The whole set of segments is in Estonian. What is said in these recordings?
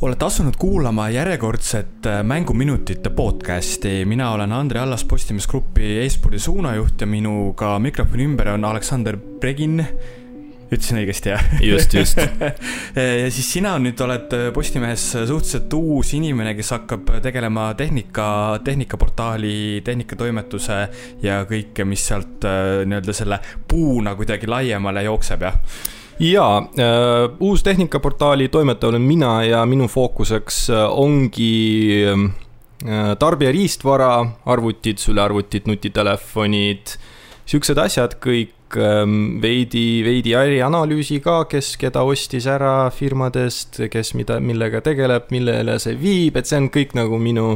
olete asunud kuulama järjekordset äh, Mänguminutite podcasti. mina olen Andrei Allas, Postimees Grupi e-spordi suunajuht ja minuga mikrofoni ümber on Aleksander Pregin. ütlesin õigesti, jah? just, just ja siis sina nüüd oled Postimehes suhteliselt uus inimene, kes hakkab tegelema tehnika, tehnikaportaali, tehnikatoimetuse ja kõike, mis sealt äh, nii-öelda selle puuna kuidagi laiemale jookseb, jah? Jaa äh,, uus tehnikaportaali toimetaja olen mina ja minu fookuseks äh, ongi äh, tarbija riistvara, arvutid, sülearvutid, nutitelefonid, siuksed asjad kõik ähm, veidi, veidi ärianalüüsi ka, kes keda ostis ära firmadest, kes mida, millega tegeleb, millele see viib, et see on kõik nagu minu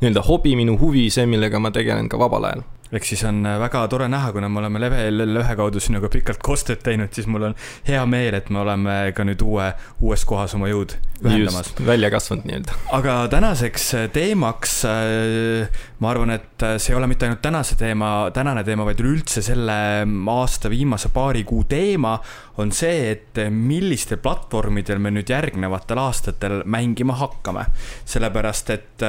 nii-öelda hobi, minu huvi, see, millega ma tegelen ka vabal ajal ehk siis on äh, väga tore näha, kuna me oleme Level ühe kaudu sinuga pikalt koostööd teinud, siis mul on hea meel, et me oleme ka nüüd uue, uues kohas oma jõud ühendamas. välja kasvanud nii-öelda. aga tänaseks äh, teemaks, äh, ma arvan, et see ei ole mitte ainult tänase teema, tänane teema, vaid üleüldse selle aasta viimase paari kuu teema, on see, et millistel platvormidel me nüüd järgnevatel aastatel mängima hakkame. sellepärast, et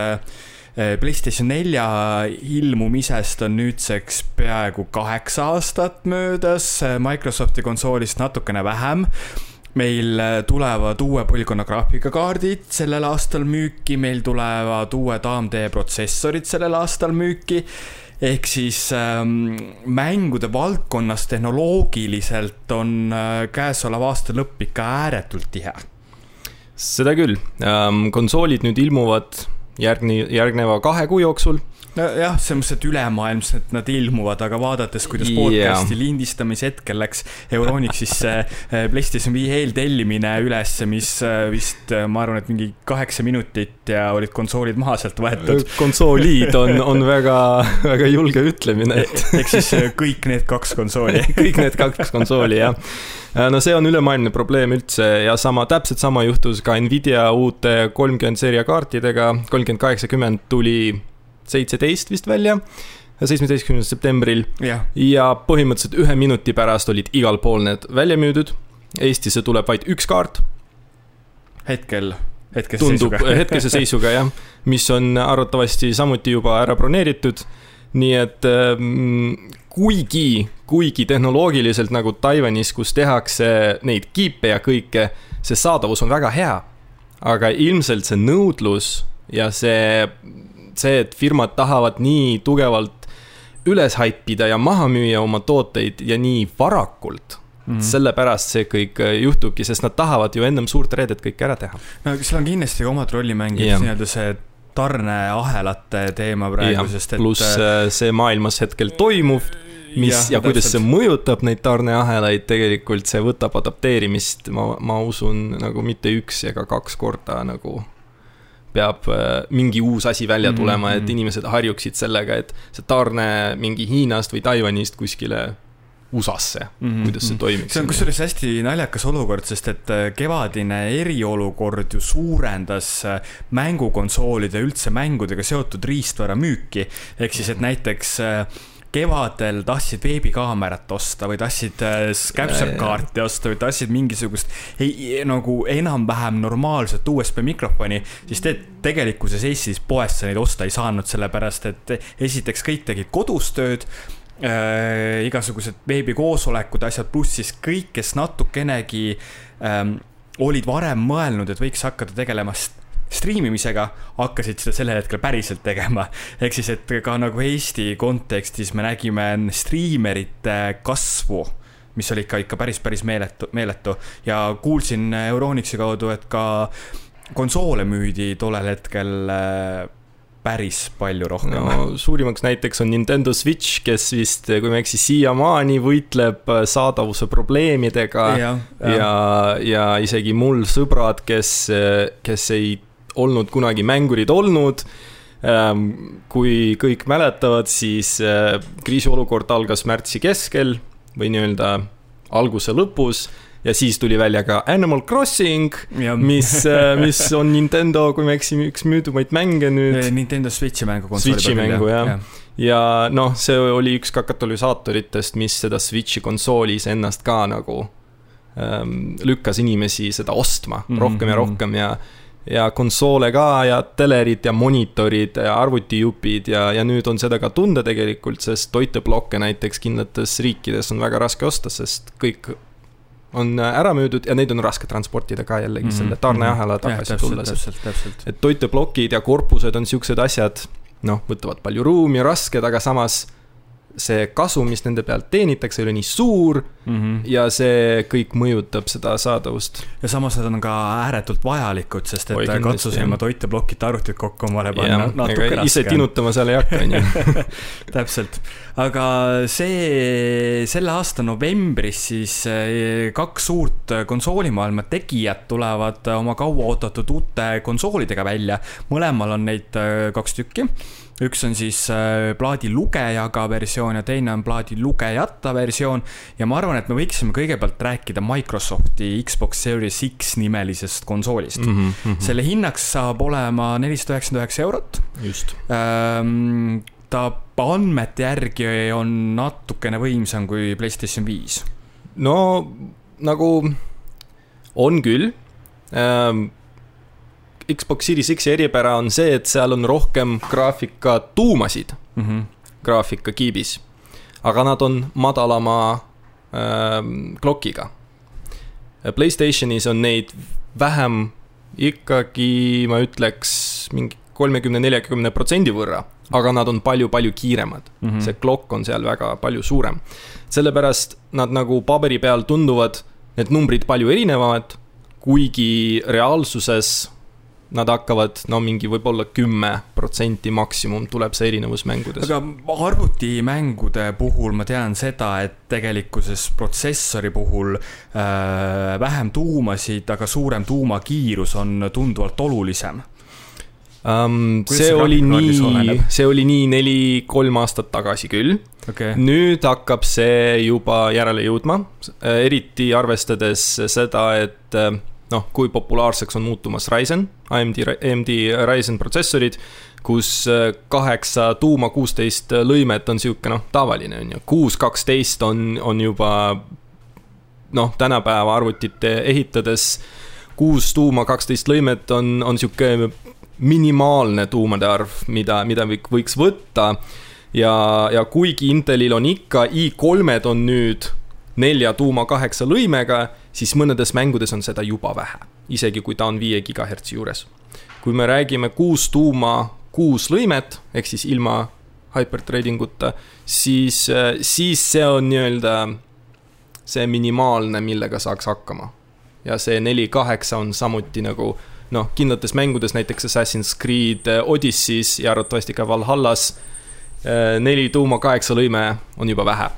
PlayStation nelja ilmumisest on nüüdseks peaaegu kaheksa aastat möödas, eh, Microsofti konsoolist natukene vähem meil eh, tulevad uue põlvkonna graafikakaardid sellel aastal müüki, meil tulevad uued AMD protsessorid sellel aastal müüki. ehk siis ähm, mängude valdkonnas tehnoloogiliselt on äh, käesolev aasta lõpp ikka ääretult tihe. seda küll ähm,, konsoolid nüüd ilmuvad järgni, järgneva kahe kuu jooksul nojah, selles mõttes, et ülemaailmselt nad ilmuvad, aga vaadates, kuidas podcast'i yeah. lindistamise hetkel läks Euronixisse eh, PlayStation viie eeltellimine üles, mis eh, vist, ma arvan, et mingi kaheksa minutit ja olid konsoolid maha sealt võetud. konsoolid on, on väga, väga julge ütlemine, et. ehk siis kõik need kaks konsooli kõik need kaks konsooli, jah no see on ülemaailmne probleem üldse ja sama, täpselt sama juhtus ka Nvidia uute kolmkümmend seeria kaartidega, kolmkümmend kaheksakümmend tuli seitseteist vist välja seitsmeteistkümnendal septembril ja. ja põhimõtteliselt ühe minuti pärast olid igal pool need välja müüdud. Eestisse tuleb vaid üks kaart. hetkel, hetkese tundub, seisuga hetkese seisuga jah, mis on arvatavasti samuti juba ära broneeritud. nii et ähm, kuigi, kuigi tehnoloogiliselt nagu Taiwanis, kus tehakse neid kiipe ja kõike, see saadavus on väga hea. aga ilmselt see nõudlus ja see see, et firmad tahavad nii tugevalt üles haipida ja maha müüa oma tooteid ja nii varakult Mm -hmm. sellepärast see kõik äh, juhtubki, sest nad tahavad ju ennem suurt reedet kõike ära teha. no seal on kindlasti ka omad rolli mänginud nii-öelda see tarneahelate teema praegu, sest et. pluss äh, see maailmas hetkel toimuv, mis ja, ja kuidas see mõjutab neid tarneahelaid, tegelikult see võtab adapteerimist, ma, ma usun, nagu mitte üks ega kaks korda nagu peab äh, mingi uus asi välja mhm, tulema mm, -hmm. et mhm. inimesed harjuksid sellega, et see tarne mingi Hiinast või Taiwanist kuskile USA-sse mm, -hmm. kuidas see toimiks. see on kusjuures hästi naljakas olukord, sest et äh, kevadine eriolukord ju suurendas äh, mängukonsoolide, üldse mängudega seotud riistvara müüki. ehk siis, et näiteks kevadel tahtsid veebikaamerat osta või tahtsid äh, capture kaarti osta või tahtsid mingisugust ei, nagu enam-vähem normaalset USB mikrofoni, siis te tegelikkuses Eestis poest sa neid osta ei saanud, sellepärast et esiteks kõik tegid kodus tööd äh,, igasugused veebikoosolekud, asjad, pluss siis kõik, kes natukenegi ähm, olid varem mõelnud, et võiks hakata tegelema striimimisega hakkasid seda sellel hetkel päriselt tegema. ehk siis, et ka nagu Eesti kontekstis me nägime striimerite kasvu mis oli ikka, ikka päris, päris meeletu, meeletu ja kuulsin Euronixi kaudu, et ka konsoole müüdi tollel hetkel äh, päris palju rohkem. no suurimaks näiteks on Nintendo Switch, kes vist, kui ma ei eksi, siiamaani võitleb äh, saadavuse probleemidega ja, ja, ja, ja isegi mul sõbrad, kes, äh, kes ei olnud kunagi mängurid olnud. Ähm, kui kõik mäletavad, siis äh, kriisiolukord algas märtsi keskel või nii-öelda alguse lõpus ja siis tuli välja ka Animal Crossing, mis, äh, mis on Nintendo, kui ma ei eksi, üks müüdumaid mänge nüüd. Nintendo Switchi mängu. Switchi mängu jah ja. ja noh, see oli üks ka katalüsaatoritest, mis seda Switchi konsooli iseennast ka nagu ähm, lükkas inimesi seda ostma Mhm, rohkem ja mhm. rohkem ja ja konsoole ka ja telerid ja monitorid ja arvutijupid ja, ja nüüd on seda ka tunda tegelikult, sest toiteplokke näiteks kindlates riikides on väga raske osta, sest kõik on ära müüdud ja neid on raske transportida ka jällegi mm -hmm. selle tarneahela tagasi tulles, et toiteplokid ja korpused on siuksed asjad, noh, võtavad palju ruumi, rasked, aga samas see kasu, mis nende pealt teenitakse, ole nii suur ja see kõik mõjutab seda saadavust. ja samas nad on ka ääretult vajalikud, sest Oi, et kindlasti, katsusin ma toiteplokit arvutit kokku omale panna jah, natuke ega ise raske. tinutama seal ei hakka, on ju. täpselt, aga see, selle aasta novembris siis eh, kaks suurt konsoolimaailma tegijat tulevad oma kauaoodatud uute konsoolidega välja. mõlemal on neid eh, kaks tükki üks on siis äh, plaadilugejaga versioon ja teine on plaadilugejata versioon. ja ma arvan, et me võiksime kõigepealt rääkida Microsofti Xbox Series X nimelisest konsoolist mm. -hmm. selle hinnaks saab olema nelisada üheksakümmend üheksa eurot just. ähm,. ta andmete järgi on natukene võimsam kui Playstation viis. no nagu on küll ähm,. Xbox Series X-i eripära on see, et seal on rohkem graafikatuumasid Mm -hmm. graafikakiibis, aga nad on madalama ähm, klokiga. Playstationis on neid vähem ikkagi, ma ütleks, mingi kolmekümne, neljakümne protsendi võrra, aga nad on palju-palju kiiremad mm. -hmm. see klokk on seal väga palju suurem. sellepärast nad nagu paberi peal tunduvad, need numbrid palju erinevad, kuigi reaalsuses nad hakkavad, no mingi võib-olla kümme protsenti maksimum tuleb see erinevus mängudes. aga arvutimängude puhul ma tean seda, et tegelikkuses protsessori puhul äh, vähem tuumasid, aga suurem tuumakiirus on tunduvalt olulisem. Um, see see oli nii see oli nii neli-kolm aastat tagasi küll. okay., nüüd hakkab see juba järele jõudma, eriti arvestades seda, et äh, noh, kui populaarseks on muutumas Ryzen, AMD, AMD Ryzen protsessorid, kus äh, kaheksa tuuma kuusteist lõimet on sihuke noh, tavaline on ju, kuus kaksteist on, on juba noh, tänapäeva arvutite ehitades kuus tuuma kaksteist lõimet on, on sihuke minimaalne tuumade arv, mida, mida võik- võiks võtta. Ja, ja kuigi Intelil on ikka i3-d on nüüd nelja tuuma kaheksa lõimega, siis mõnedes mängudes on seda juba vähe, isegi kui ta on viie gigahertsi juures. kui me räägime kuus tuuma kuus lõimet ehk siis ilma hyperthreading uta, siis, siis see on nii-öelda see minimaalne, millega saaks hakkama. ja see neli kaheksa on samuti nagu noh, kindlates mängudes, näiteks Assassin's Creed Odysseys ja arvatavasti ka Valhallas neli tuuma kaheksa lõime on juba vähe.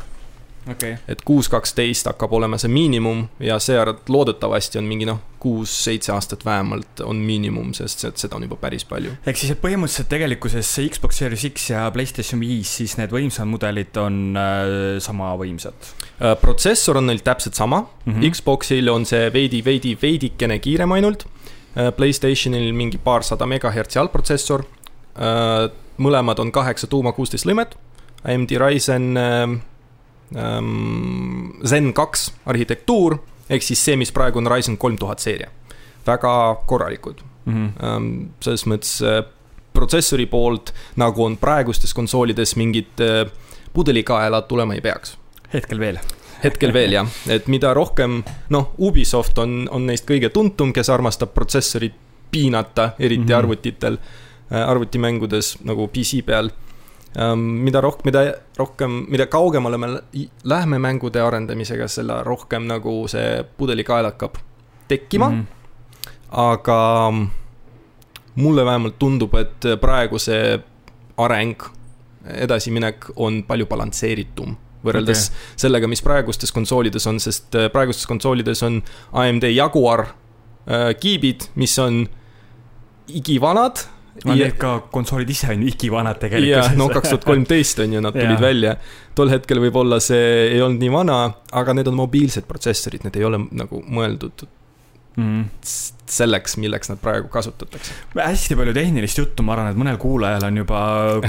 okay.. et kuus kaksteist hakkab olema see miinimum ja see arvat- loodetavasti on mingi noh, kuus-seitse aastat vähemalt on miinimum, sest see- seda on juba päris palju. ehk siis, et põhimõtteliselt tegelikkuses see Xbox Series X ja Playstation viis, siis need võimsamad mudelid on äh, sama võimsad Äh, protsessor on neil täpselt sama mm. -hmm. Xboxil on see veidi, veidi, veidikene kiirem ainult. Playstationil mingi paarsada megahertsi allprotsessor. mõlemad on kaheksa tuuma kuusteist lõimet. AMD Ryzen ähm, Zen kaks arhitektuur ehk siis see, mis praegu on Ryzen kolm tuhat seeria. väga korralikud mm. -hmm. selles mõttes äh, protsessori poolt, nagu on praegustes konsoolides mingid äh, pudelikaelad tulema ei peaks hetkel veel. hetkel veel jah, et mida rohkem, noh, Ubisoft on, on neist kõige tuntum, kes armastab protsessorit piinata, eriti mm. -hmm. arvutitel, arvutimängudes nagu PC peal. Mida rohkem, mida rohkem, mida kaugemale me lä- lähme mängude arendamisega, selle rohkem nagu see pudelikael hakkab tekkima mm. Mhm. -hmm. aga mulle vähemalt tundub, et praegu see areng, edasiminek on palju balansseeritum võrreldes okay. sellega, mis praegustes konsoolides on, sest äh, praegustes konsoolides on AMD Jaguar äh, kiibid, mis on igivanad. No need ka konsoolid ise on igivanad ja tegelikult. no kaks tuhat kolmteist on ju, nad tulid välja. tol hetkel võib-olla see ei olnud nii vana, aga need on mobiilsed protsessorid, need ei ole nagu mõeldud mm. selleks, milleks nad praegu kasutatakse. hästi palju tehnilist juttu, ma arvan, et mõnel kuulajal on juba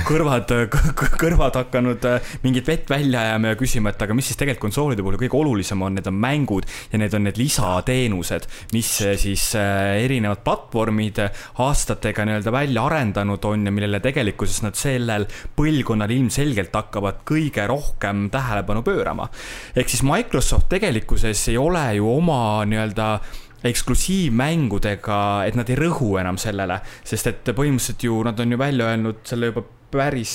kõrvad kõrvad hakanud äh, mingit vett välja ajama ja küsima, et aga mis siis tegelikult konsoolide puhul kõige olulisem on, need on mängud ja need on need lisateenused, mis äh, siis äh, erinevad platvormid aastatega nii-öelda välja arendanud on ja millele tegelikkuses nad sellel põlvkonnal ilmselgelt hakkavad kõige rohkem tähelepanu pöörama. ehk siis Microsoft tegelikkuses ei ole ju oma nii-öelda eksklusiivmängudega, et nad ei rõhu enam sellele, sest et põhimõtteliselt ju nad on ju välja öelnud selle juba päris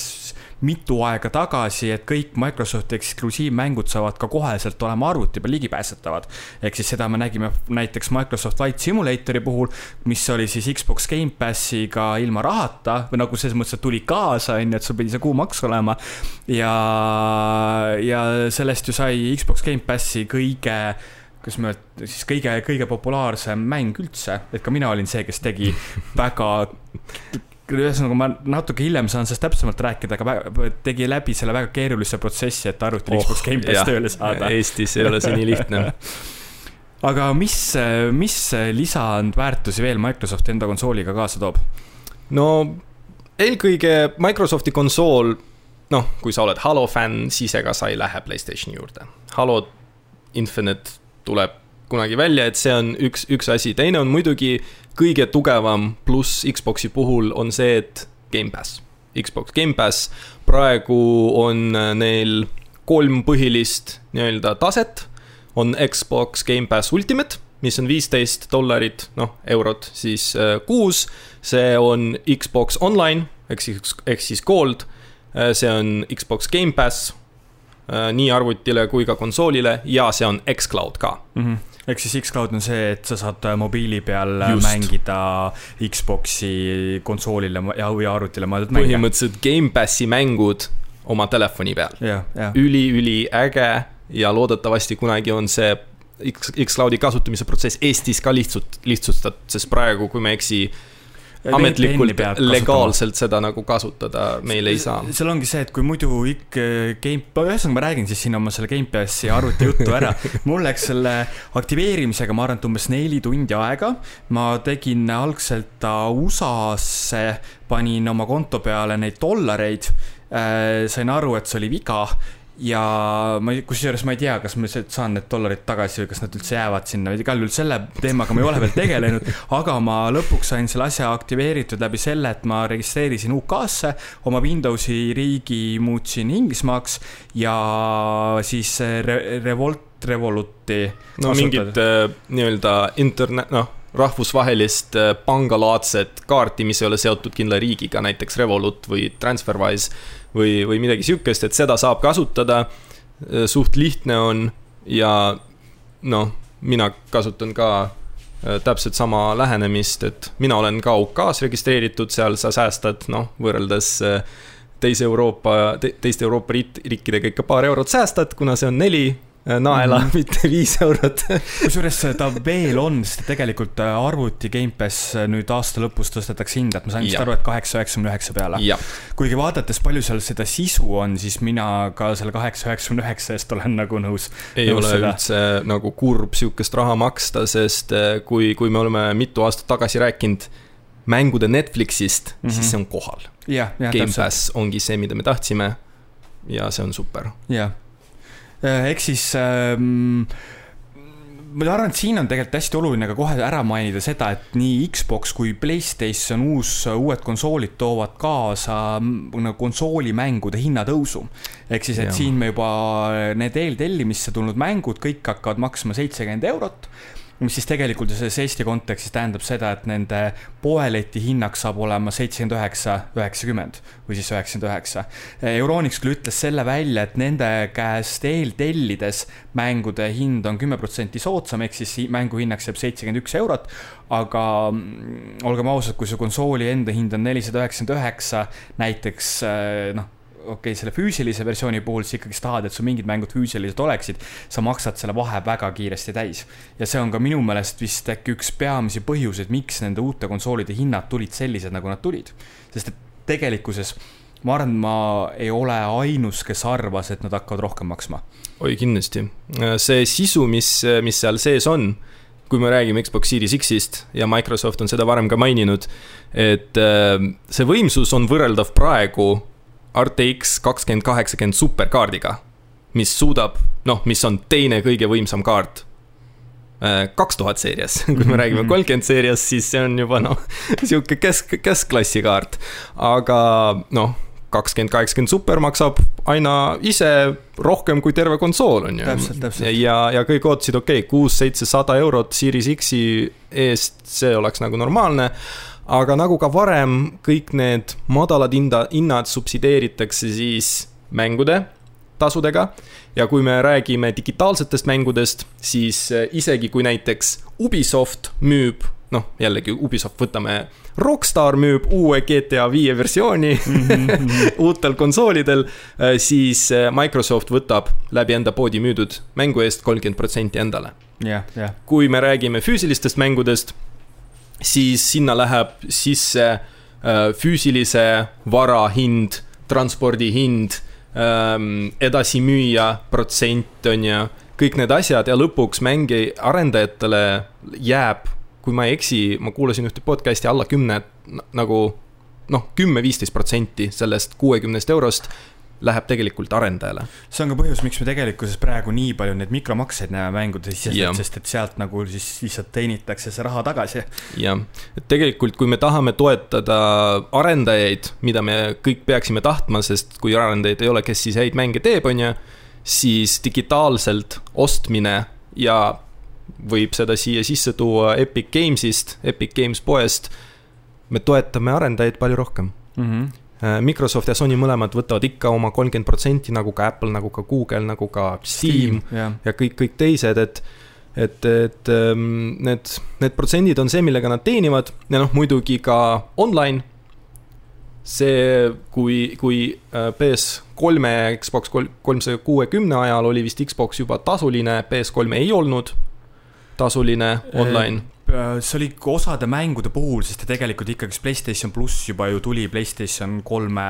mitu aega tagasi, et kõik Microsofti eksklusiivmängud saavad ka koheselt olema arvuti peal ligipääsetavad. ehk siis seda me nägime näiteks Microsoft Flight Simulatori puhul, mis oli siis Xbox Gamepassiga ilma rahata või nagu selles mõttes, et tuli kaasa, on ju, et sul pidi see kuumaks olema. ja, ja sellest ju sai Xbox Gamepassi kõige kas me, siis kõige, kõige populaarsem mäng üldse, et ka mina olin see, kes tegi väga ühesõnaga, ma natuke hiljem saan sellest täpsemalt rääkida, aga tegi läbi selle väga keerulise protsessi, et arvutil oh, Xbox Gamepass tööle saada. Eestis ei ole see nii lihtne aga mis, mis lisandväärtusi veel Microsoft enda konsooliga kaasa toob? no eelkõige Microsofti konsool, noh, kui sa oled Halo fänn, siis ega sa ei lähe Playstationi juurde. Halo Infinite tuleb kunagi välja, et see on üks, üks asi, teine on muidugi kõige tugevam pluss Xbox'i puhul on see, et Gamepass. Xbox Gamepass, praegu on neil kolm põhilist nii-öelda taset. on Xbox Gamepass Ultimate, mis on viisteist dollarit, noh, eurot siis äh, kuus. see on Xbox Online ehk siis, ehk siis Gold. Äh, see on Xbox Gamepass nii arvutile kui ka konsoolile ja see on X-Cloud ka mm. -hmm ehk siis X-Cloud on see, et sa saad äh, mobiili peal äh, Just. mängida Xbox'i konsoolile ja, või arvutile mõeldud mänge. põhimõtteliselt Gamepassi mängud oma telefoni peal yeah,. Yeah. üliüliäge ja loodetavasti kunagi on see X-Cloudi kasutamise protsess Eestis ka lihtsut-, lihtsustatud, sest praegu, kui ma ei eksi ametlikult legaalselt seda nagu kasutada meil ei saa. seal ongi see, et kui muidu ikka game, ühesõnaga ma räägin siis siin oma selle Gamepassi arvuti juttu ära. mul läks selle aktiveerimisega, ma arvan, et umbes neli tundi aega. ma tegin algselt USA-sse, panin oma konto peale neid dollareid äh,. sain aru, et see oli viga ja ma, kusjuures ma ei tea, kas ma saan need dollarid tagasi või kas nad üldse jäävad sinna, igal juhul selle teemaga ma ei ole veel tegelenud. aga ma lõpuks sain selle asja aktiveeritud läbi selle, et ma registreerisin UK-sse, oma Windowsi riigi muutsin Inglismaaks ja siis Re Revolt, Revoluti. no mingit äh, nii-öelda internet, noh rahvusvahelist äh, pangalaadset kaarti, mis ei ole seotud kindla riigiga, näiteks Revolut või TransferWise või, või midagi sihukest, et seda saab kasutada. Äh, suht lihtne on ja noh, mina kasutan ka äh, täpselt sama lähenemist, et mina olen ka UK-s registreeritud, seal sa säästad, noh, võrreldes teise Euroopa te,, teiste Euroopa riikidega ikka paar eurot säästad, kuna see on neli Äh, naela mm, -hmm. mitte viis eurot kusjuures ta veel on, sest tegelikult äh, arvuti Gamepass äh, nüüd aasta lõpus tõstetakse hinda, et ma sain vist aru, et kaheksa üheksakümne üheksa peale. kuigi vaadates, palju seal seda sisu on, siis mina ka selle kaheksa üheksakümne üheksa eest olen nagu nõus. ei nõus ole seda. üldse nagu kurb sihukest raha maksta, sest kui, kui me oleme mitu aastat tagasi rääkinud mängude Netflixist mm, -hmm. siis see on kohal. Gamepass ongi see, mida me tahtsime. ja see on super. jah Äh, ehk siis ähm, ma arvan, et siin on tegelikult hästi oluline ka kohe ära mainida seda, et nii Xbox kui Playstation uus, uued konsoolid toovad kaasa nagu konsoolimängude hinnatõusu. ehk siis, et ja. siin me juba need eeltellimisse tulnud mängud kõik hakkavad maksma seitsekümmend eurot mis siis tegelikult selles Eesti kontekstis tähendab seda, et nende poeleti hinnaks saab olema seitsekümmend üheksa, üheksakümmend või siis üheksakümmend üheksa. Euronix küll ütles selle välja, et nende käest eeltellides mängude hind on kümme protsenti soodsam, ehk siis mängu hinnaks jääb seitsekümmend üks eurot. aga mm, olgem ausad, kui su konsooli enda hind on nelisada üheksakümmend üheksa, näiteks noh okei okay,, selle füüsilise versiooni puhul sa ikkagi tahad, et sul mingid mängud füüsilised oleksid, sa maksad selle vahe väga kiiresti täis. ja see on ka minu meelest vist äkki üks peamisi põhjuseid, miks nende uute konsoolide hinnad tulid sellised, nagu nad tulid. sest et tegelikkuses ma arvan, ma ei ole ainus, kes arvas, et nad hakkavad rohkem maksma. oi, kindlasti. see sisu, mis, mis seal sees on, kui me räägime Xbox Series X-ist ja Microsoft on seda varem ka maininud, et äh, see võimsus on võrreldav praegu RTX kakskümmend kaheksakümmend superkaardiga, mis suudab, noh, mis on teine kõige võimsam kaart kaks tuhat seerias, kui me räägime kolmkümmend seerias, siis see on juba noh, sihuke kesk, keskklassi kaart. aga noh, kakskümmend, kaheksakümmend super maksab aina ise rohkem kui terve konsool, on ju. ja, ja kõik ootasid, okei okay,, kuus-seitsesada eurot Series X-i eest, see oleks nagu normaalne. Aga nagu ka varem, kõik need madalad hinda, hinnad subsideeritakse siis mängude tasudega. ja kui me räägime digitaalsetest mängudest, siis isegi kui näiteks Ubisoft müüb noh, jällegi Ubisoft, võtame, Rockstar müüb uue GTA viie versiooni mm -hmm. uutel konsoolidel, äh, siis äh, Microsoft võtab läbi enda poodi müüdud mängu eest kolmkümmend protsenti endale. jah, jah. kui me räägime füüsilistest mängudest, siis sinna läheb sisse äh, füüsilise vara hind, transpordi hind, ähm, edasimüüja protsent, on ju, kõik need asjad ja lõpuks mängi arendajatele jääb kui ma ei eksi, ma kuulasin ühte podcast'i alla kümne nagu noh, kümme-viisteist protsenti sellest kuuekümnest eurost läheb tegelikult arendajale. see on ka põhjus, miks me tegelikkuses praegu nii palju neid mikromakseid näeme mängude sisse, sest et sealt nagu siis lihtsalt teenitakse see raha tagasi. jah, et tegelikult, kui me tahame toetada arendajaid, mida me kõik peaksime tahtma, sest kui arendajaid ei ole, kes siis häid mänge teeb, on ju, siis digitaalselt ostmine ja võib seda siia sisse tuua Epic Games'ist, Epic Games poest. me toetame arendajaid palju rohkem mm. -hmm. Microsoft ja Sony mõlemad võtavad ikka oma kolmkümmend protsenti, nagu ka Apple, nagu ka Google, nagu ka Steam, Steam yeah. ja kõik, kõik teised, et et, et ähm, need, need protsendid on see, millega nad teenivad ja noh, muidugi ka online. see, kui, kui äh, PS3-e Xbox kolmsaja kuuekümne ajal oli vist Xbox juba tasuline, PS3 ei olnud tasuline online? Äh, see oli osade mängude puhul, sest tegelikult ikkagist Playstation pluss juba ju tuli Playstation kolme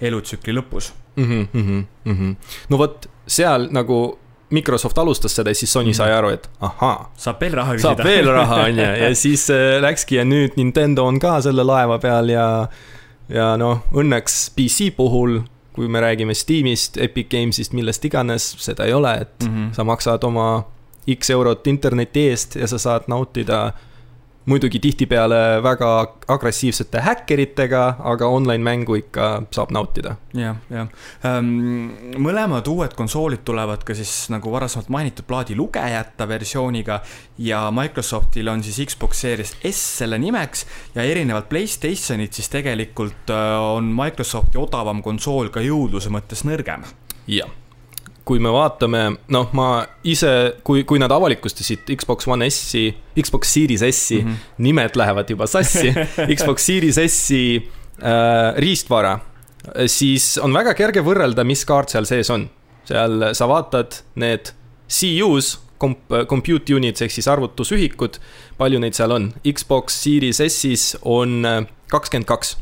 elutsükli lõpus mm. -hmm, mm -hmm. no vot, seal nagu Microsoft alustas seda ja siis Sony sai aru, et ahaa. saab veel raha küsida. saab veel raha, on ju, ja siis äh, läkski ja nüüd Nintendo on ka selle laeva peal ja, ja noh, õnneks PC puhul kui me räägime Steamist, Epic Games'ist, millest iganes, seda ei ole, et mm -hmm. sa maksad oma X eurot interneti eest ja sa saad nautida muidugi tihtipeale väga agressiivsete häkkeritega, aga online mängu ikka saab nautida ja,. jah, jah ähm,. mõlemad uued konsoolid tulevad ka siis nagu varasemalt mainitud plaadilugejata versiooniga ja Microsoftil on siis Xbox Series S selle nimeks ja erinevalt Playstationit siis tegelikult äh, on Microsofti odavam konsool ka jõudluse mõttes nõrgem. jah kui me vaatame, noh, ma ise, kui, kui nad avalikustasid Xbox One S-i, Xbox Series S-i mm, -hmm. nimed lähevad juba sassi Xbox Series S-i äh, riistvara, siis on väga kerge võrrelda, mis kaart seal sees on. seal sa vaatad need CU-s, komp-, compute units ehk siis arvutusühikud, palju neid seal on. Xbox Series S-is on äh, kakskümmend kaks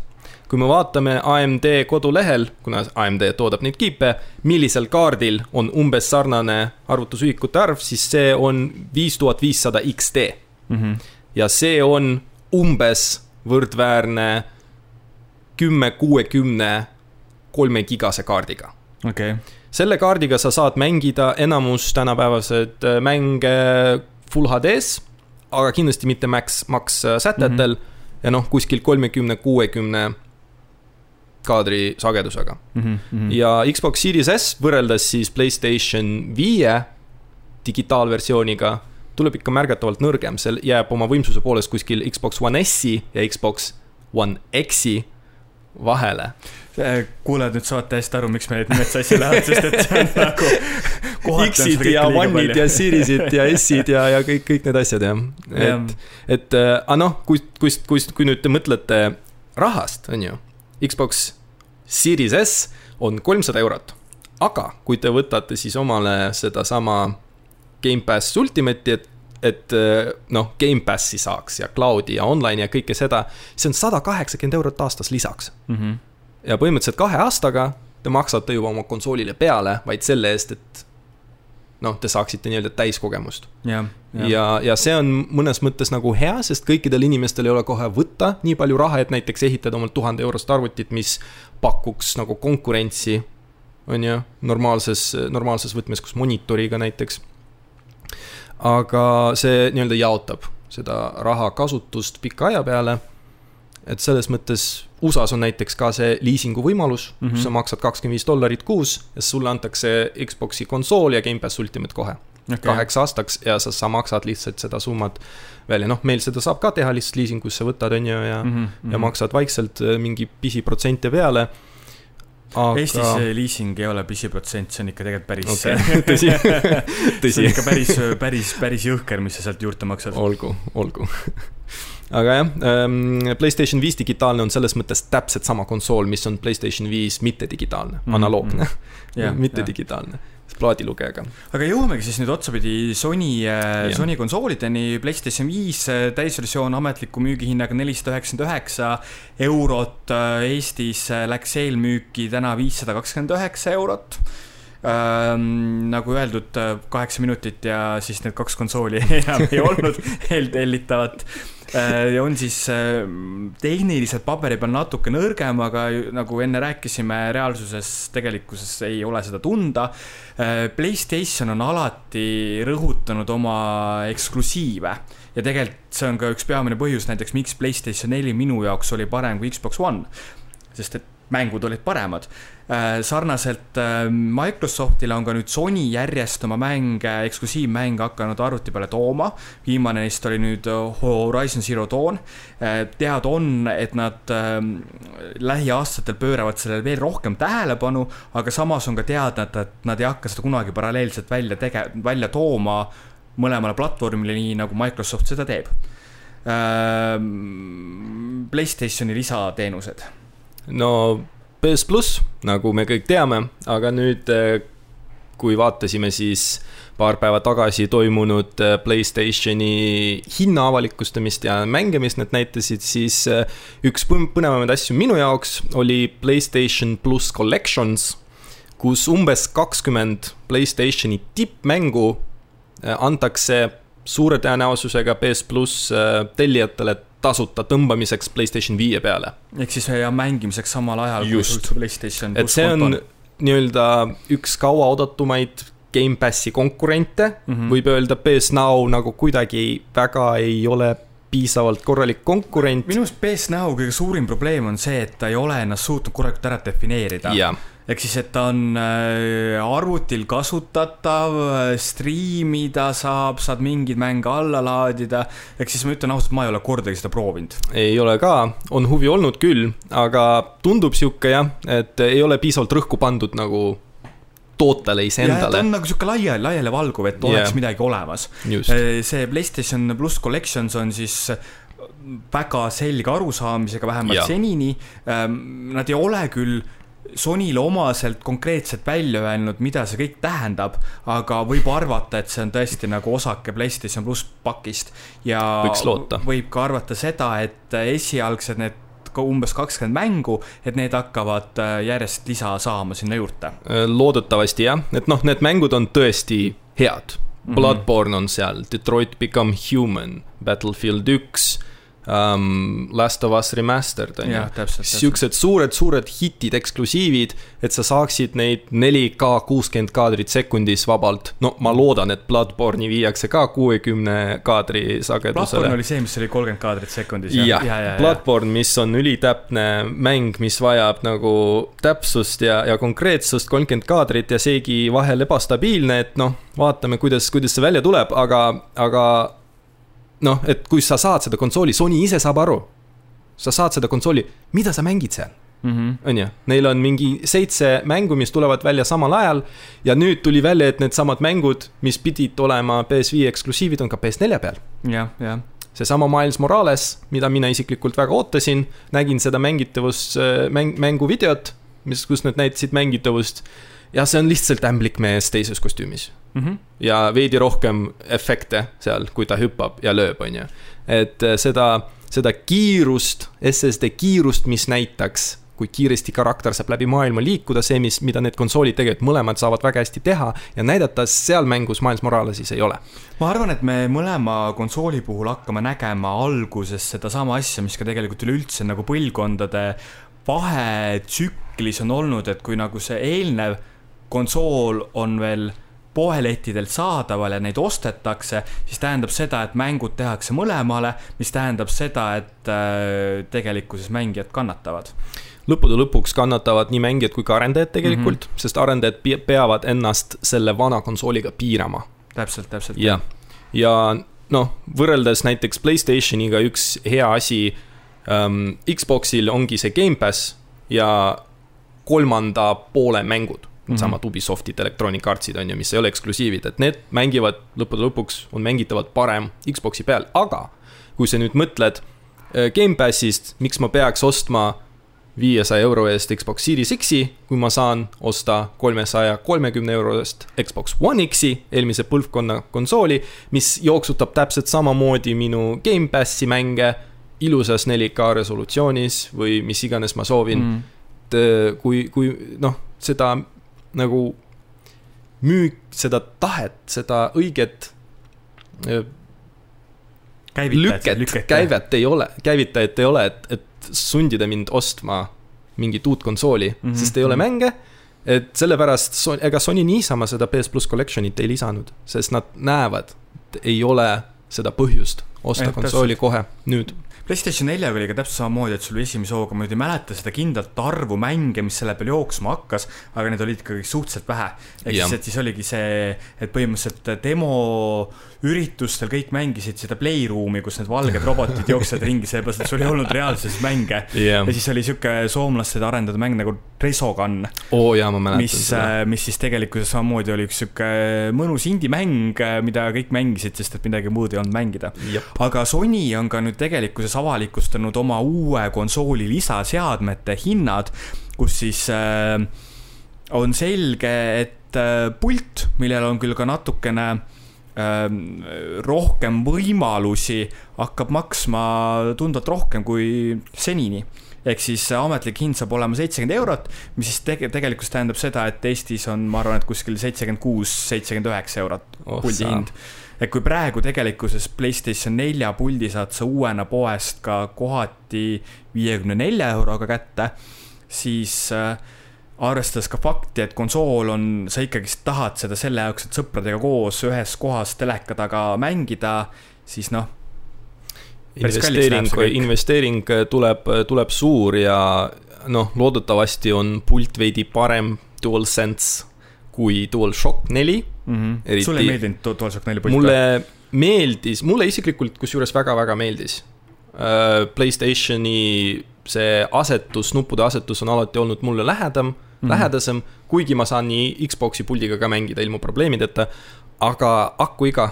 kui me vaatame AMD kodulehel, kuna AMD toodab neid kiipe, millisel kaardil on umbes sarnane arvutusühikute arv, siis see on viis tuhat viissada XD mm. -hmm. ja see on umbes võrdväärne kümme kuuekümne kolme gigase kaardiga. okei okay. selle kaardiga sa saad mängida enamus tänapäevased äh, mänge full HD-s, aga kindlasti mitte max, max äh, sätetel mm. -hmm. ja noh, kuskil kolmekümne, kuuekümne kaadri sagedusega mm. -hmm. ja Xbox Series S võrreldes siis Playstation viie digitaalversiooniga tuleb ikka märgatavalt nõrgem, see jääb oma võimsuse poolest kuskil Xbox One S-i ja Xbox One X-i vahele. kuulajad nüüd saavad täiesti aru, miks me need nimed sassi lähevad, sest et see on nagu. X-id ja One'id ja Seriesid ja S-id ja, ja kõik, kõik need asjad jah. et, et äh, aga noh, kui, kui, kui, kui nüüd te mõtlete rahast, on ju Xbox Series S on kolmsada eurot. aga kui te võtate siis omale sedasama Gamepass Ultimate'i, et, et noh, Gamepassi saaks ja cloud'i ja online'i ja kõike seda, see on sada kaheksakümmend eurot aastas lisaks mm. -hmm. ja põhimõtteliselt kahe aastaga te maksate juba oma konsoolile peale vaid selle eest, et noh, te saaksite nii-öelda täiskogemust. jah, ja, ja, ja see on mõnes mõttes nagu hea, sest kõikidel inimestel ei ole kohe võtta nii palju raha, et näiteks ehitada omalt tuhande eurost arvutit, mis pakuks nagu konkurentsi, on ju, normaalses, normaalses võtmes, kus monitoriga näiteks. aga see nii-öelda jaotab seda raha kasutust pika aja peale. et selles mõttes USA-s on näiteks ka see liisingu võimalus mm, -hmm. kus sa maksad kakskümmend viis dollarit kuus ja sulle antakse Xbox'i konsool ja Gamepass Ultimate kohe okay. kaheks aastaks ja sa, sa maksad lihtsalt seda summat välja, noh, meil seda saab ka teha lihtsalt liisingusse võtad, on ju, ja mm, -hmm. ja maksad vaikselt äh, mingi pisiprotsente peale aga.... Eestis liising ei ole pisiprotsent, see on ikka tegelikult päris okay. tõsi tõsi. see on ikka päris, päris, päris jõhker, mis sa sealt juurde maksad. olgu, olgu aga jah ähm,, Playstation viis digitaalne on selles mõttes täpselt sama konsool, mis on Playstation viis mittedigitaalne, mhm, analoogne mm, -hmm. mittedigitaalne plaadilugejaga. aga jõuamegi siis nüüd otsapidi Sony, äh, Sony konsoolideni, PlayStation viis äh, täisversioon ametliku müügihinnaga nelisada üheksakümmend üheksa eurot, äh, Eestis läks eelmüüki täna viissada kakskümmend üheksa eurot ähm,. nagu öeldud, kaheksa minutit ja siis need kaks konsooli enam ei olnud eeltellitavat Äh, on siis äh, tehniliselt paberi peal natuke nõrgem, aga nagu enne rääkisime, reaalsuses, tegelikkuses ei ole seda tunda. Äh, Playstation on alati rõhutanud oma eksklusiive ja tegelikult see on ka üks peamine põhjus näiteks, miks Playstation neli minu jaoks oli parem kui Xbox One. sest et mängud olid paremad. Äh, sarnaselt äh, Microsoftile on ka nüüd Sony järjest oma mänge, eksklusiivmänge hakanud arvuti peale tooma. viimane neist oli nüüd äh, Horizon Zero Dawn. teada on, et nad lähiaastatel pööravad sellele veel rohkem tähelepanu, aga samas on ka teada, et, nad ei hakka seda kunagi paralleelselt välja tege-, välja tooma mõlemale platvormile, nii nagu Microsoft seda teeb. Playstationi lisateenused no PS pluss, nagu me kõik teame, aga nüüd eh, kui vaatasime siis paar päeva tagasi toimunud eh, Playstationi hinna avalikustamist ja mänge, mis nad näitasid, siis eh, üks põnevamaid asju minu jaoks oli Playstation pluss Collections, kus umbes kakskümmend Playstationi tippmängu antakse suure tõenäosusega PS pluss tellijatele tasuta tõmbamiseks Playstation viie peale. ehk siis ja mängimiseks samal ajal. just, et see on nii-öelda üks kauaoodatumaid Gamepassi konkurente mm, -hmm. võib öelda, PS Now nagu kuidagi väga ei ole piisavalt korralik konkurent. minu arust PS Now kõige suurim probleem on see, et ta ei ole ennast suutnud korralikult ära defineerida ehk siis, et ta on äh, arvutil kasutatav, striimida saab, saad mingeid mänge alla laadida. ehk siis ma ütlen ausalt, ma ei ole kordagi seda proovinud. ei ole ka, on huvi olnud küll, aga tundub sihuke jah, et ei ole piisavalt rõhku pandud nagu tootele iseendale. ta on nagu sihuke laia, laialivalguv, et oleks yeah. midagi olemas. Äh, see PlayStation pluss Collections on siis väga selge arusaamisega, vähemalt yeah. senini. Nad ei ole küll Sonyle omaselt konkreetselt välja öelnud, mida see kõik tähendab, aga võib arvata, et see on tõesti nagu osake PlayStation pluss pakist. ja võib ka arvata seda, et esialgsed need umbes kakskümmend mängu, et need hakkavad äh, järjest lisa saama sinna juurde. Äh, loodetavasti jah, et noh, need mängud on tõesti head. Mhm. Bloodborne on seal, Detroit Become Human, Battlefield üks um, Last of Us Remastered on ju. Siuksed suured-suured hitid, eksklusiivid, et sa saaksid neid 4K kuuskümmend kaadrit sekundis vabalt. no ma loodan, et Bloodborne'i viiakse ka kuuekümne kaadri sagedusele. Bloodborne oli see, mis oli kolmkümmend kaadrit sekundis. jah ja, ja, ja, Bloodborne, mis on ülitäpne mäng, mis vajab nagu täpsust ja, ja konkreetsust, kolmkümmend kaadrit ja seegi vahel ebastabiilne, et noh, vaatame, kuidas, kuidas see välja tuleb, aga, aga noh, et kui sa saad seda konsooli, Sony ise saab aru. sa saad seda konsooli, mida sa mängid seal? -hmm. on ju, neil on mingi seitse mängu, mis tulevad välja samal ajal. ja nüüd tuli välja, et needsamad mängud, mis pidid olema PS5 eksklusiivid, on ka PS4 peal. jah, jah seesama Miles Morales, mida mina isiklikult väga ootasin, nägin seda mängitavust, mäng, mänguvideot, mis, kus nad näitasid mängitavust. ja see on lihtsalt ämblikmees teises kostüümis mm. -hmm. ja veidi rohkem efekte seal, kui ta hüppab ja lööb, on ju. et äh, seda, seda kiirust, SSD kiirust, mis näitaks kui kiiresti karakter saab läbi maailma liikuda, see, mis, mida need konsoolid tegelikult mõlemad saavad väga hästi teha ja näidata seal mängus Miles Morales'is ei ole. ma arvan, et me mõlema konsooli puhul hakkame nägema alguses sedasama asja, mis ka tegelikult üleüldse nagu põlvkondade vahetsüklis on olnud, et kui nagu see eelnev konsool on veel poelettidelt saadaval ja neid ostetakse, siis tähendab seda, et mängud tehakse mõlemale, mis tähendab seda, et äh, tegelikkuses mängijad kannatavad lõppude lõpuks kannatavad nii mängijad kui ka arendajad tegelikult mm, -hmm. sest arendajad peavad ennast selle vana konsooliga piirama. täpselt, täpselt. jah, ja noh, võrreldes näiteks Playstationiga üks hea asi um,. Xboxil ongi see Gamepass ja kolmanda poole mängud Mm -hmm. samad Ubisoftid, Electronic Artsid on ju, mis ei ole eksklusiivid, et need mängivad lõppude lõpuks, on mängitavad parem Xbox'i peal, aga kui sa nüüd mõtled äh, Gamepassist, miks ma peaks ostma viiesaja euro eest Xbox Series X-i, kui ma saan osta kolmesaja kolmekümne euro eest Xbox One X-i, eelmise põlvkonna konsooli, mis jooksutab täpselt samamoodi minu Gamepassi mänge ilusas 4K resolutsioonis või mis iganes ma soovin. Mm.. et äh, kui, kui noh, seda nagu müük seda tahet, seda õiget lüket, käivet ei ole, käivitajat ei ole, et, et sundida mind ostma mingit uut konsooli mm, -hmm. sest ei ole mänge. et sellepärast, ega Sony niisama seda PS pluss collection'it ei lisanud, sest nad näevad, et ei ole seda põhjust osta eh, konsooli kohe nüüd PlayStation neljaga oli ka täpselt samamoodi, et sul esimese hooga, ma nüüd ei mäleta seda kindlat arvu mänge, mis selle peal jooksma hakkas, aga neid oli ikkagi suhteliselt vähe. ehk siis, et siis oligi see, et põhimõtteliselt demo üritustel kõik mängisid seda playroom'i, kus need valged robotid jooksevad ringi, sellepärast et sul ei olnud reaalsuses mänge yeah.. ja siis oli sihuke soomlaste arendatud mäng nagu Resogun. oh, jaa, ma mäletan mis, seda. mis siis tegelikkuses samamoodi oli üks sihuke mõnus indie-mäng, mida kõik mängisid, sest et midagi muud ei olnud mängida. aga Sony on ka nüüd tegelikkuses avalikustanud oma uue konsooli lisaseadmete hinnad, kus siis äh, on selge, et äh, pult, millel on küll ka natukene äh, rohkem võimalusi, hakkab maksma tunduvalt rohkem kui senini ehk siis ametlik hind saab olema seitsekümmend eurot, mis siis tege-, tegelikult tähendab seda, et Eestis on, ma arvan, et kuskil seitsekümmend kuus, seitsekümmend üheksa eurot oh, puldi hind. Et kui praegu tegelikkuses Playstation nelja puldi saad sa uuena poest ka kohati viiekümne nelja euroga kätte, siis äh, arvestades ka fakti, et konsool on, sa ikkagist tahad seda selle jaoks, et sõpradega koos ühes kohas teleka taga mängida, siis noh. investeering, investeering tuleb, tuleb suur ja noh, loodetavasti on pult veidi parem DualSense kui DualShock neli mm. -hmm. Sulle ei meeldinud DualShock neli pult? mulle meeldis, mulle isiklikult kusjuures väga-väga meeldis uh,. Playstationi see asetus, nuppude asetus on alati olnud mulle lähedam mm -hmm. lähedasem, kuigi ma saan nii Xbox'i puldiga ka mängida ilma probleemideta. aga akuiga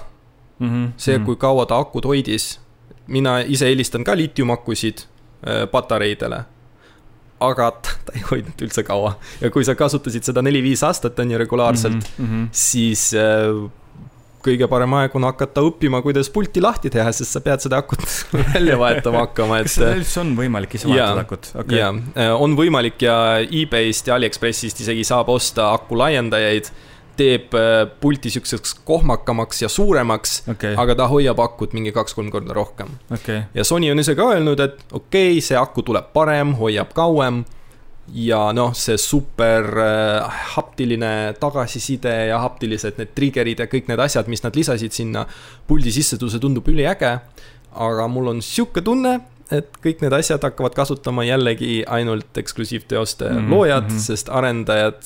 mm, -hmm. see, kui kaua ta akut hoidis, mina ise eelistan ka liitiumakusid äh, patareidele aga ta ei hoidnud üldse kaua ja kui sa kasutasid seda neli-viis aastat, on ju, regulaarselt mm, -hmm. siis äh, kõige parem aeg on hakata õppima, kuidas pulti lahti teha, sest sa pead seda akut välja vahetama hakkama, et. kas seda üldse on võimalik ise vahetada akut okay.? jaa, äh, on võimalik ja e-base'ist ja Aliekspressist isegi saab osta aku laiendajaid teeb äh, pulti siukseks kohmakamaks ja suuremaks okay., aga ta hoiab akut mingi kaks-kolm korda rohkem okay.. ja Sony on ise ka öelnud, et okei okay,, see aku tuleb parem, hoiab kauem ja noh, see super äh, haptiline tagasiside ja haptilised need trigger'id ja kõik need asjad, mis nad lisasid sinna puldi sisse, see tundub üliäge. aga mul on sihuke tunne, et kõik need asjad hakkavad kasutama jällegi ainult eksklusiivteoste mm -hmm. loojad, mhm. sest arendajad,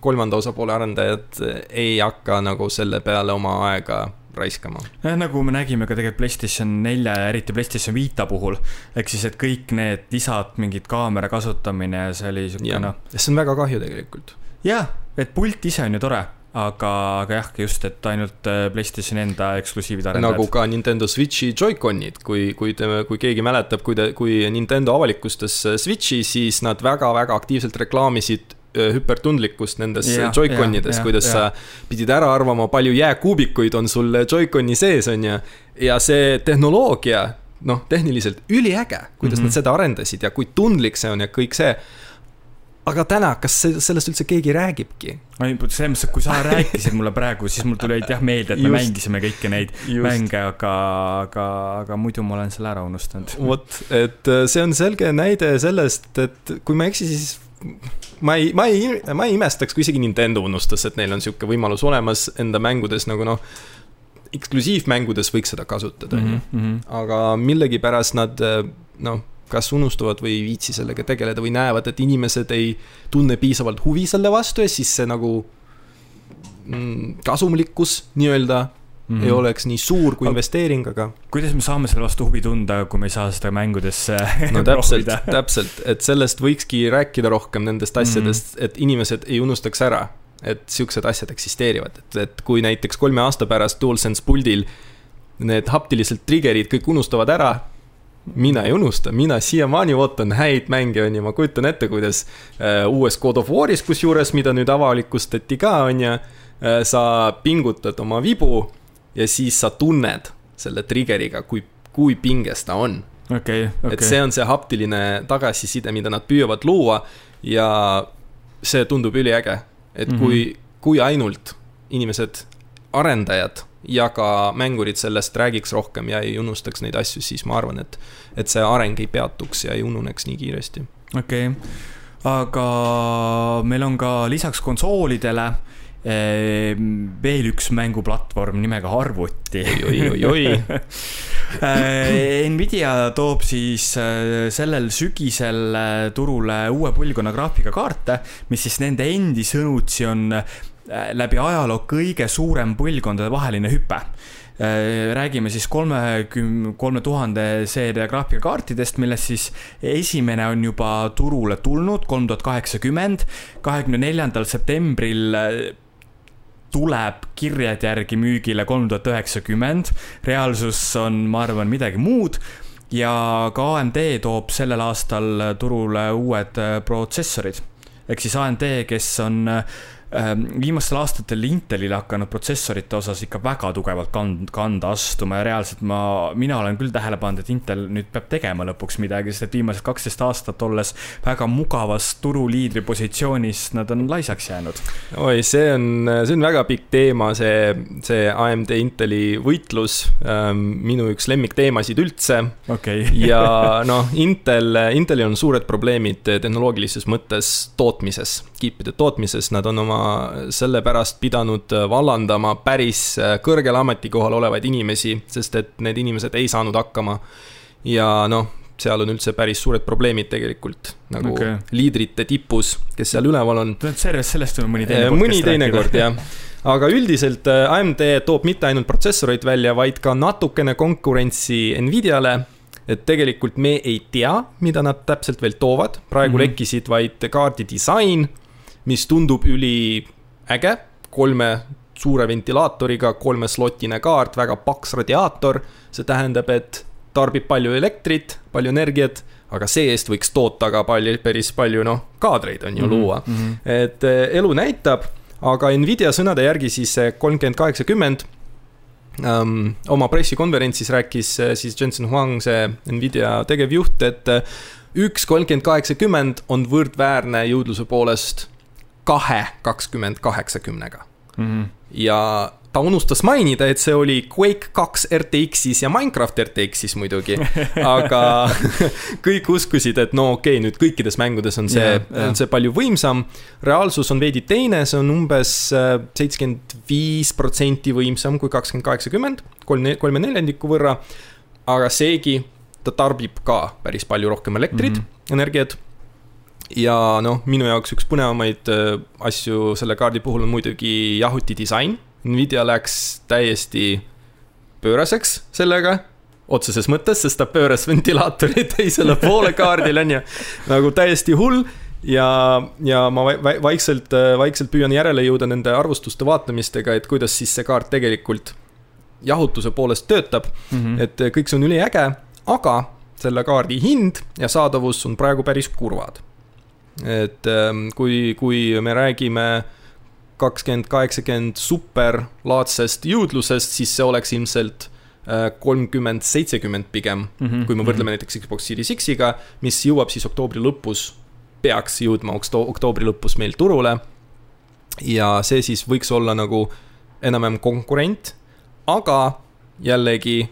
kolmanda osapoole arendajad ei hakka nagu selle peale oma aega raiskama. jah, nagu me nägime ka tegelikult PlayStation nelja ja eriti PlayStation Vita puhul, ehk siis, et kõik need lisad, mingid kaamera kasutamine ja see oli siuke noh. see on väga kahju tegelikult. jah, et pult ise on ju tore aga, aga jah, just, et ainult äh, Playstationi enda eksklusiivid arendajad. nagu ka Nintendo Switchi Joy-Conid, kui, kui te, kui keegi mäletab, kui ta, kui Nintendo avalikustas äh, Switchi, siis nad väga-väga aktiivselt reklaamisid hüpertundlikkust nendes Joy-Conides, kuidas ja. sa pidid ära arvama, palju jääkuubikuid on sul Joy-Coni sees, on ju. ja see tehnoloogia, noh, tehniliselt üliäge, kuidas mm -hmm. nad seda arendasid ja kui tundlik see on ja kõik see. aga täna, kas sellest üldse keegi räägibki? selles mõttes, et kui sa rääkisid mulle praegu, siis mul tuli jah meelde, et me Just. mängisime kõiki neid Just. mänge, aga, aga, aga muidu ma olen selle ära unustanud. vot, et äh, see on selge näide sellest, et kui ma ei eksi, siis ma ei, ma ei, ma ei imestaks, kui isegi Nintendo unustas, et neil on sihuke võimalus olemas enda mängudes nagu noh, eksklusiivmängudes võiks seda kasutada, on ju. Mhm, mhm. aga millegipärast nad noh, kas unustavad või ei viitsi sellega tegeleda või näevad, et inimesed ei tunne piisavalt huvi selle vastu ja siis see nagu mm, kasumlikkus nii-öelda mm ei oleks nii suur kui investeering, aga. kuidas me saame selle vastu huvi tunda, kui me ei saa seda mängudesse no täpselt, täpselt, et sellest võikski rääkida rohkem nendest asjadest mm, et inimesed ei unustaks ära, et siuksed asjad eksisteerivad, et, et kui näiteks kolme aasta pärast DualSense puldil need haptilised trigger'id kõik unustavad ära mina ei unusta, mina siiamaani ootan häid mänge, on ju, ma kujutan ette, kuidas äh, uues God of War'is kusjuures, mida nüüd avalikustati ka, on ju äh,, sa pingutad oma vibu ja siis sa tunned selle trigger'iga, kui, kui pinges ta on. okei okay., et see on see haptiline tagasiside, mida nad püüavad luua ja see tundub üliäge, et mm -hmm. kui, kui ainult inimesed, arendajad ja ka mängurid sellest räägiks rohkem ja ei unustaks neid asju, siis ma arvan, et, et see areng ei peatuks ja ei ununeks nii kiiresti. okei okay., aga meil on ka lisaks konsoolidele veel üks mänguplatvorm nimega arvuti. oi-oi-oi eh, Nvidia toob siis eh, sellel sügisel turule uue põlvkonna graafikakaarte, mis siis nende endi sõnutsi on läbi ajaloo kõige suurem põlvkondadevaheline hüpe räägime siis kolmekümne, kolme tuhande seeria graafikakaartidest, millest siis esimene on juba turule tulnud, kolm tuhat kaheksakümmend. kahekümne neljandal septembril tuleb kirjade järgi müügile kolm tuhat üheksakümmend. reaalsus on, ma arvan, midagi muud ja ka AMD toob sellel aastal turule uued protsessorid. ehk siis AMD, kes on Ehm, viimastel aastatel Intelil hakanud protsessorite osas ikka väga tugevalt kand-, kanda astuma ja reaalselt ma, mina olen küll tähele pannud, et Intel nüüd peab tegema lõpuks midagi, sest et viimased kaksteist aastat olles väga mugavas turuliidri positsioonis, nad on laisaks jäänud. oi, see on, see on väga pikk teema, see, see AMD Inteli võitlus, ehm, minu üks lemmikteemasid üldse okay. ja noh, Intel, Intelil on suured probleemid tehnoloogilises mõttes tootmises, kiipide tootmises, nad on oma sellepärast pidanud äh, vallandama päris äh, kõrgel ametikohal olevaid inimesi, sest et need inimesed ei saanud hakkama. ja noh, seal on üldse päris suured probleemid tegelikult, nagu okay. liidrite tipus, kes seal üleval on. sellest, sellest võime mõni teine äh, mõni teinekord jah aga üldiselt AMD toob mitte ainult protsessoreid välja, vaid ka natukene konkurentsi Nvidiale et tegelikult me ei tea, mida nad täpselt veel toovad, praegu mm -hmm. lekkisid vaid kaardi disain mis tundub üliäge, kolme suure ventilaatoriga, kolmeslotine kaart, väga paks radiaator. see tähendab, et tarbib palju elektrit, palju energiat, aga see-eest võiks toota ka palju, päris palju noh, kaadreid on ju mm -hmm. luua mm. -hmm. et eh, elu näitab, aga Nvidia sõnade järgi siis see kolmkümmend kaheksakümmend um, oma pressikonverentsis rääkis eh, siis Jensen Huang, see Nvidia tegevjuht, et eh, üks kolmkümmend kaheksakümmend on võrdväärne jõudluse poolest kahe kakskümmend kaheksakümnega mm. -hmm. ja ta unustas mainida, et see oli Quake kaks RTX-is ja Minecraft RTX-is muidugi. aga kõik uskusid, et no okei okay,, nüüd kõikides mängudes on see yeah,, yeah. on see palju võimsam. reaalsus on veidi teine, see on umbes äh, seitsekümmend viis protsenti võimsam kui kakskümmend kaheksakümmend, kolm, kolme neljandiku võrra. aga seegi, ta tarbib ka päris palju rohkem elektrit mm, -hmm. energiat ja noh, minu jaoks üks põnevamaid äh, asju selle kaardi puhul on muidugi jahuti disain. Nvidia läks täiesti pööraseks sellega, otseses mõttes, sest ta pööras ventilaatori teisele poole kaardil, on ju. nagu täiesti hull ja, ja ma vaikselt, äh, vaikselt püüan järele jõuda nende arvustuste vaatamistega, et kuidas siis see kaart tegelikult jahutuse poolest töötab mm. -hmm. et äh, kõik see on üliäge, aga selle kaardi hind ja saadavus on praegu päris kurvad et ähm, kui, kui me räägime kakskümmend, kaheksakümmend superlaadsest jõudlusest, siis see oleks ilmselt äh, kolmkümmend, seitsekümmend pigem mm, -hmm. kui me võrdleme mm -hmm. näiteks Xbox Series X-iga, mis jõuab siis oktoobri lõpus peaks jõudma okto-, oktoobri lõpus meil turule. ja see siis võiks olla nagu enam-vähem konkurent, aga jällegi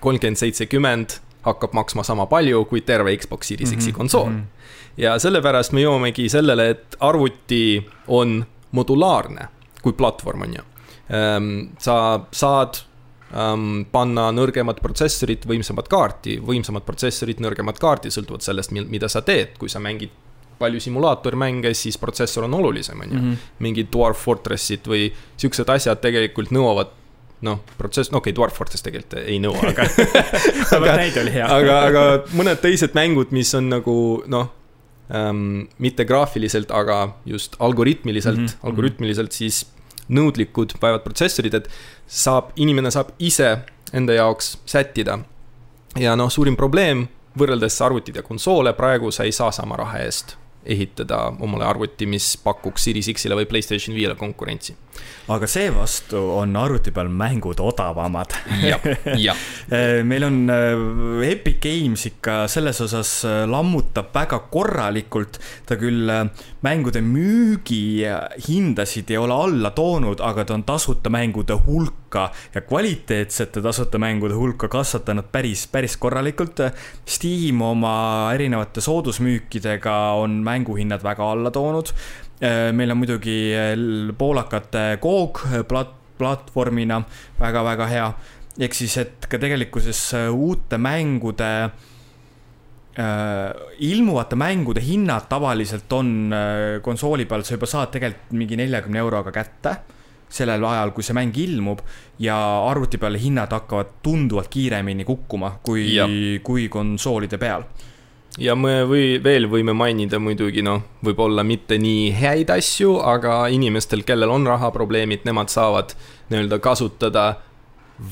kolmkümmend, seitsekümmend hakkab maksma sama palju kui terve Xbox Series X-i mhm, konsool mm. -hmm. ja sellepärast me jõuamegi sellele, et arvuti on modulaarne kui platvorm, on ju. Ehm, sa saad um, panna nõrgemad protsessorid, võimsamat kaarti, võimsamad protsessorid, nõrgemat kaarti, sõltuvalt sellest, mida sa teed, kui sa mängid palju simulaatormänge, siis protsessor on olulisem, on ju. Mhm. mingid Dwarf Fortressid või siuksed asjad tegelikult nõuavad noh, protsess, okei okay,, Dwarf Fortress tegelikult ei nõua, aga aga näide oli hea aga, aga mõned teised mängud, mis on nagu noh ähm,, mitte graafiliselt, aga just algoritmiliselt mm, -hmm. algoritmiliselt siis nõudlikud vajavad protsessorid, et saab, inimene saab ise enda jaoks sättida. ja noh, suurim probleem võrreldes arvutid ja konsoole, praegu sa ei saa sama raha eest ehitada omale arvuti, mis pakuks Series X-ile või Playstation viiele konkurentsi. aga seevastu on arvuti peal mängud odavamad. jah. meil on äh, Epic Games ikka selles osas äh, lammutab väga korralikult. ta küll äh, mängude müügihindasid ei ole alla toonud, aga ta on tasuta mängude hulka ja kvaliteetsete tasuta mängude hulka kasvatanud päris, päris korralikult. Steam oma erinevate soodusmüükidega on mänguhinnad väga alla toonud. meil on muidugi poolakate Coog plat-, platvormina väga-väga hea. ehk siis, et ka tegelikkuses uute mängude äh, ilmuvate mängude hinnad tavaliselt on äh, konsooli peal, sa juba saad tegelikult mingi neljakümne euroga kätte sellel ajal, kui see mäng ilmub ja arvuti peal hinnad hakkavad tunduvalt kiiremini kukkuma kui, kui konsoolide peal. Ja me või veel võime mainida muidugi noh, võib-olla mitte nii häid asju, aga inimestel, kellel on rahaprobleemid, nemad saavad nii-öelda kasutada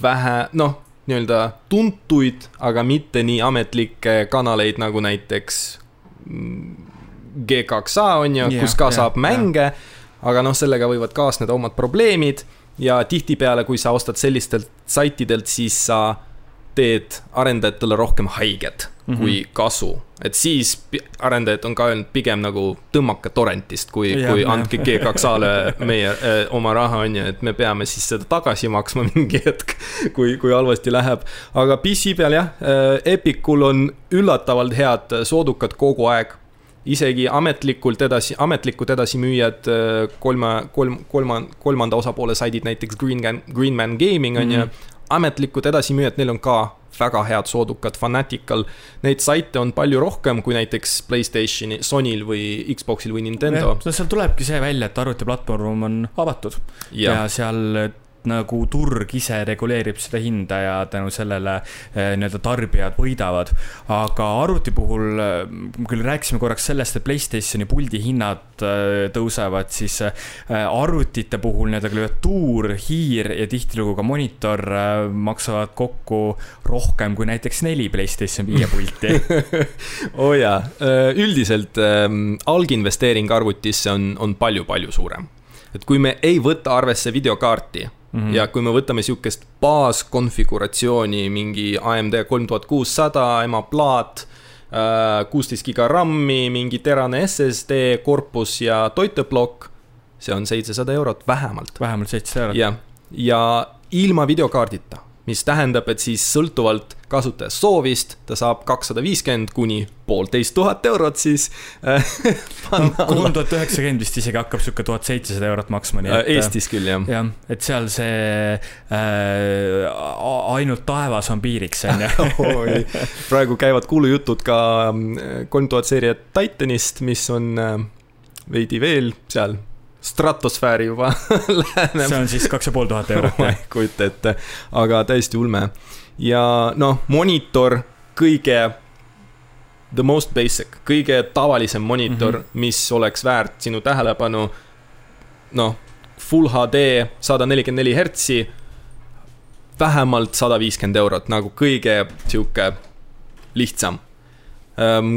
vähe, noh, nii-öelda tuntuid, aga mitte nii ametlikke kanaleid nagu näiteks mm, G2A on ju, kus ka yeah, saab mänge. yeah.. Aga noh, sellega võivad kaasneda omad probleemid ja tihtipeale, kui sa ostad sellistelt saitidelt, siis sa teed arendajatele rohkem haiget mm -hmm. kui kasu. et siis arendajad on ka öelnud pigem nagu tõmmake torrentist, kui, kui andke G2A-le meie äh, oma raha, on ju, et me peame siis seda tagasi maksma mingi hetk, kui, kui halvasti läheb. aga PC peal jah äh,, Epicul on üllatavalt head soodukad kogu aeg isegi ametlikult edasi, ametlikud edasimüüjad, kolme, kolm, kolma, kolmanda osapoole saidid, näiteks Green, Greenman Gaming on mm -hmm. ju, mhm ametlikud edasimüüjad, neil on ka väga head soodukad, Fanatical. Neid saite on palju rohkem kui näiteks Playstationi, Sonyl või Xboxil või Nintendo. no seal tulebki see välja, et arvutiplatvorm on avatud ja, ja seal nagu turg ise reguleerib seda hinda ja tänu sellele eh, nii-öelda tarbijad võidavad. aga arvuti puhul, eh, küll rääkisime korraks sellest, et Playstationi puldi hinnad eh, tõusevad, siis arvutite puhul nii-öelda klaviatuur, hiir ja tihtilugu ka monitor maksavad kokku rohkem kui näiteks neli Playstation viie pulti. Oo oh jaa, üldiselt ähm, alginvesteering arvutisse on, on palju-palju suurem. Et kui me ei võta arvesse videokaarti Mm -hmm. ja kui me võtame sihukest baaskonfiguratsiooni, mingi AMD kolm tuhat kuussada, ema plaat, äh, kuusteist giga RAM-i, mingi terane SSD, korpus ja toiteplokk, see on seitsesada eurot vähemalt. vähemalt seitsesada eurot. jah, ja ilma videokaardita mis tähendab, et siis sõltuvalt kasutaja soovist ta saab kakssada viiskümmend kuni poolteist tuhat eurot siis äh, kolm tuhat üheksakümmend vist isegi hakkab sihuke tuhat seitsesada eurot maksma, nii et. Äh, Eestis küll jah. jah, et seal see äh, ainult taevas on piiriks, on ju. praegu käivad kuulujutud ka äh, kolm tuhat seeria Titanist, mis on äh, veidi veel seal stratosfääri juba läheneb. see on siis kaks ja pool tuhat eurot ma ei kujuta ette, aga täiesti ulme. ja noh, monitor kõige, the most basic, kõige tavalisem monitor mm, -hmm. mis oleks väärt sinu tähelepanu. noh, full HD, sada nelikümmend neli hertsi, vähemalt sada viiskümmend eurot, nagu kõige sihuke lihtsam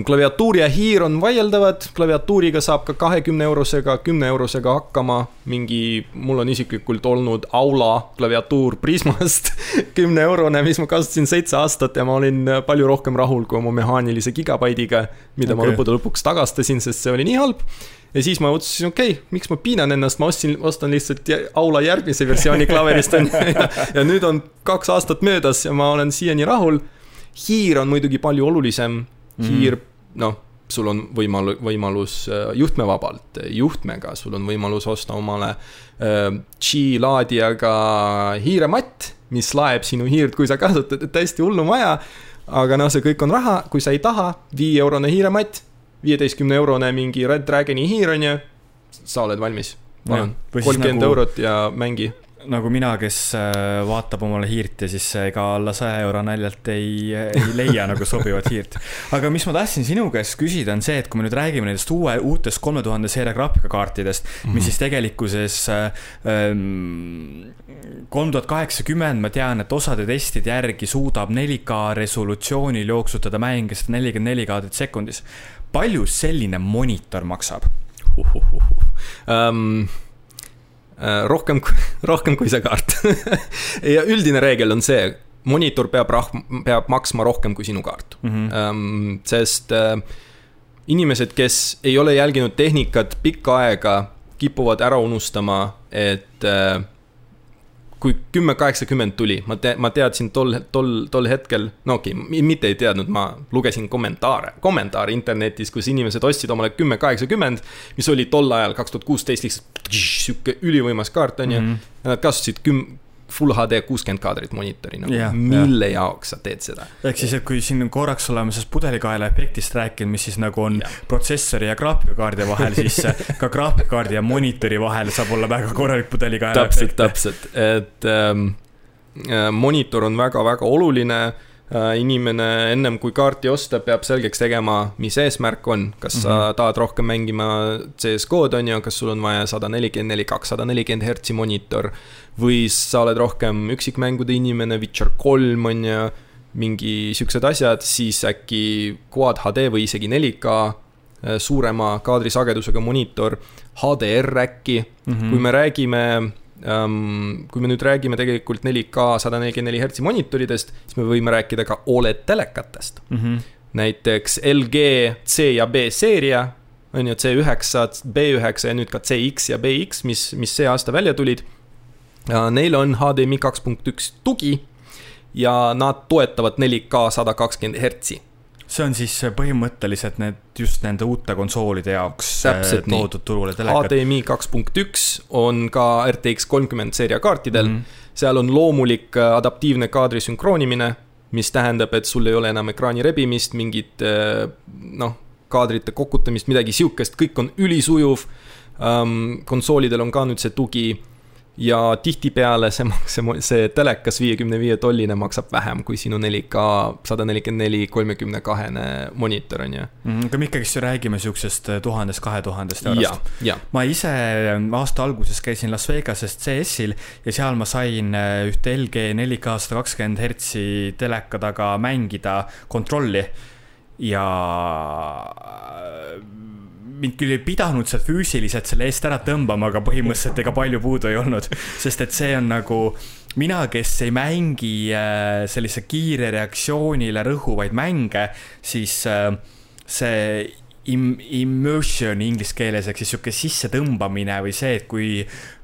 klaviatuur ja hiir on vaieldavad, klaviatuuriga saab ka kahekümne eurosega, kümne eurosega hakkama. mingi, mul on isiklikult olnud Aula klaviatuur Prismast kümne eurone, mis ma kasutasin seitse aastat ja ma olin palju rohkem rahul kui oma mehaanilise gigabaidiga. mida okay. ma lõppude lõpuks tagastasin, sest see oli nii halb ja siis ma otsustasin, okei okay,, miks ma piinan ennast, ma ostsin, ostan lihtsalt Aula järgmise versiooni klaverist on ju. ja nüüd on kaks aastat möödas ja ma olen siiani rahul. hiir on muidugi palju olulisem Mhm. hiir, noh, sul on võimal-, võimalus äh, juhtmevabalt, juhtmega, sul on võimalus osta omale äh, Qi-laadijaga hiirematt, mis laeb sinu hiirt, kui sa kasutad, et täiesti hullumaja. aga noh, see kõik on raha, kui sa ei taha, viieeurone hiirematt, viieteistkümne eurone mingi Red Dragoni hiir on ju, sa oled valmis. kolmkümmend nagu... eurot ja mängi nagu mina, kes äh, vaatab omale hiirt ja siis ega alla saja euro naljalt ei, ei leia nagu sobivat hiirt. aga mis ma tahtsin sinu käest küsida, on see, et kui me nüüd räägime nendest uue, uutest kolme tuhande seeria graafikakaartidest mm, -hmm. mis mhm. siis tegelikkuses ähm, kolm tuhat kaheksakümmend, ma tean, et osade testide järgi suudab 4K resolutsioonil jooksutada mänge sada nelikümmend neli kaadrit sekundis. palju selline monitor maksab uh,? Uh, uh. Um Äh, rohkem, rohkem kui see kaart ja üldine reegel on see, monitor peab rah-, peab maksma rohkem kui sinu kaart mm. -hmm. sest äh, inimesed, kes ei ole jälginud tehnikat pikka aega, kipuvad ära unustama, et äh, kui kümme kaheksakümmend tuli, ma te-, ma teadsin tol, tol, tol hetkel, no okei okay,, mitte ei teadnud, ma lugesin kommentaare, kommentaare internetis, kus inimesed ostsid omale kümme kaheksakümmend, mis oli tol ajal, kaks tuhat kuusteist, lihtsalt sihuke ülivõimas kaart, on ju. Mhm. ja nad kasutasid küm-, full HD kuuskümmend kaadrit monitori nagu yeah,, mille yeah. jaoks sa teed seda? ehk siis, et kui siin korraks oleme sellest pudelikaela efektist rääkinud, mis siis nagu on yeah. protsessori ja graafikakaardi vahel, siis ka graafikakaardi ja monitori vahel saab olla väga korralik pudelikaela efekt. täpselt, täpselt, et ähm, äh, monitor on väga-väga oluline Äh, inimene ennem kui kaarti osta, peab selgeks tegema, mis eesmärk on, kas mm -hmm. sa mhm. tahad rohkem mängima CS-GO-d, on ju, kas sul on vaja sada nelikümmend neli, kakssada nelikümmend hertsi monitor. või sa oled rohkem üksikmängude inimene, Witcher kolm on ju, mingi siuksed asjad, siis äkki Quad HD või isegi 4K äh, suurema kaadrisagedusega monitor, HDR äkki mm, -hmm. kui me räägime. Kui me nüüd räägime tegelikult 4K sada nelikümmend neli hertsi monitoridest, siis me võime rääkida ka Oled telekatest mm. -hmm. näiteks LG C ja B seeria, on ju C9, B9 ja nüüd ka CX ja BX, mis, mis see aasta välja tulid. Neil on HDMI kaks punkt üks tugi ja nad toetavad 4K sada kakskümmend hertsi see on siis põhimõtteliselt need, just nende uute konsoolide jaoks äh, Täpselt toodud turule telekad. HDMI kaks punkt üks on ka RTX kolmkümmend seeria kaartidel mm. -hmm. seal on loomulik äh, adaptiivne kaadri sünkroonimine, mis tähendab, et sul ei ole enam ekraani rebimist, mingit äh, noh, kaadrite kokutamist, midagi sihukest, kõik on ülisujuv um,. konsoolidel on ka nüüd see tugi ja tihtipeale see, see, see telekas viiekümne viie tolline maksab vähem kui sinu 4K sada nelikümmend neli kolmekümne kahene monitor, on ju. Mhm, aga me ikkagist ju räägime sihukesest tuhandest, kahe tuhandest eurost. ma ise aasta alguses käisin Las Vegases CS-il ja seal ma sain äh, ühte LG 4K sada kakskümmend hertsi teleka taga mängida kontrolli ja mind küll ei pidanud sealt füüsiliselt selle eest ära tõmbama, aga põhimõtteliselt ega palju puudu ei olnud. sest et see on nagu mina, kes ei mängi äh, sellise kiire reaktsioonile rõhuvaid mänge, siis äh, see im-, immersion inglise keeles ehk siis sihuke sissetõmbamine või see, et kui,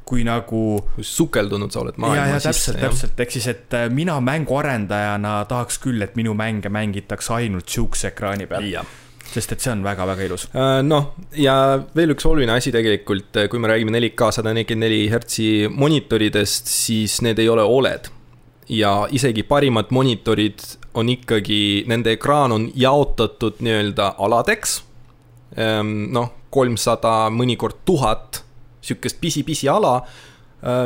kui nagu. sukeldunud sa oled maailma ja, ja, sisse. täpselt, täpselt, ehk siis, et äh, mina mänguarendajana tahaks küll, et minu mänge mängitakse ainult sihukese ekraani peal sest et see on väga-väga ilus. Äh, noh, ja veel üks oluline asi tegelikult, äh, kui me räägime 4K sada nelikümmend neli hertsi monitoridest, siis need ei ole Oled. ja isegi parimad monitorid on ikkagi, nende ekraan on jaotatud nii-öelda aladeks. Ähm, noh, kolmsada, mõnikord tuhat sihukest pisi-pisi ala, äh,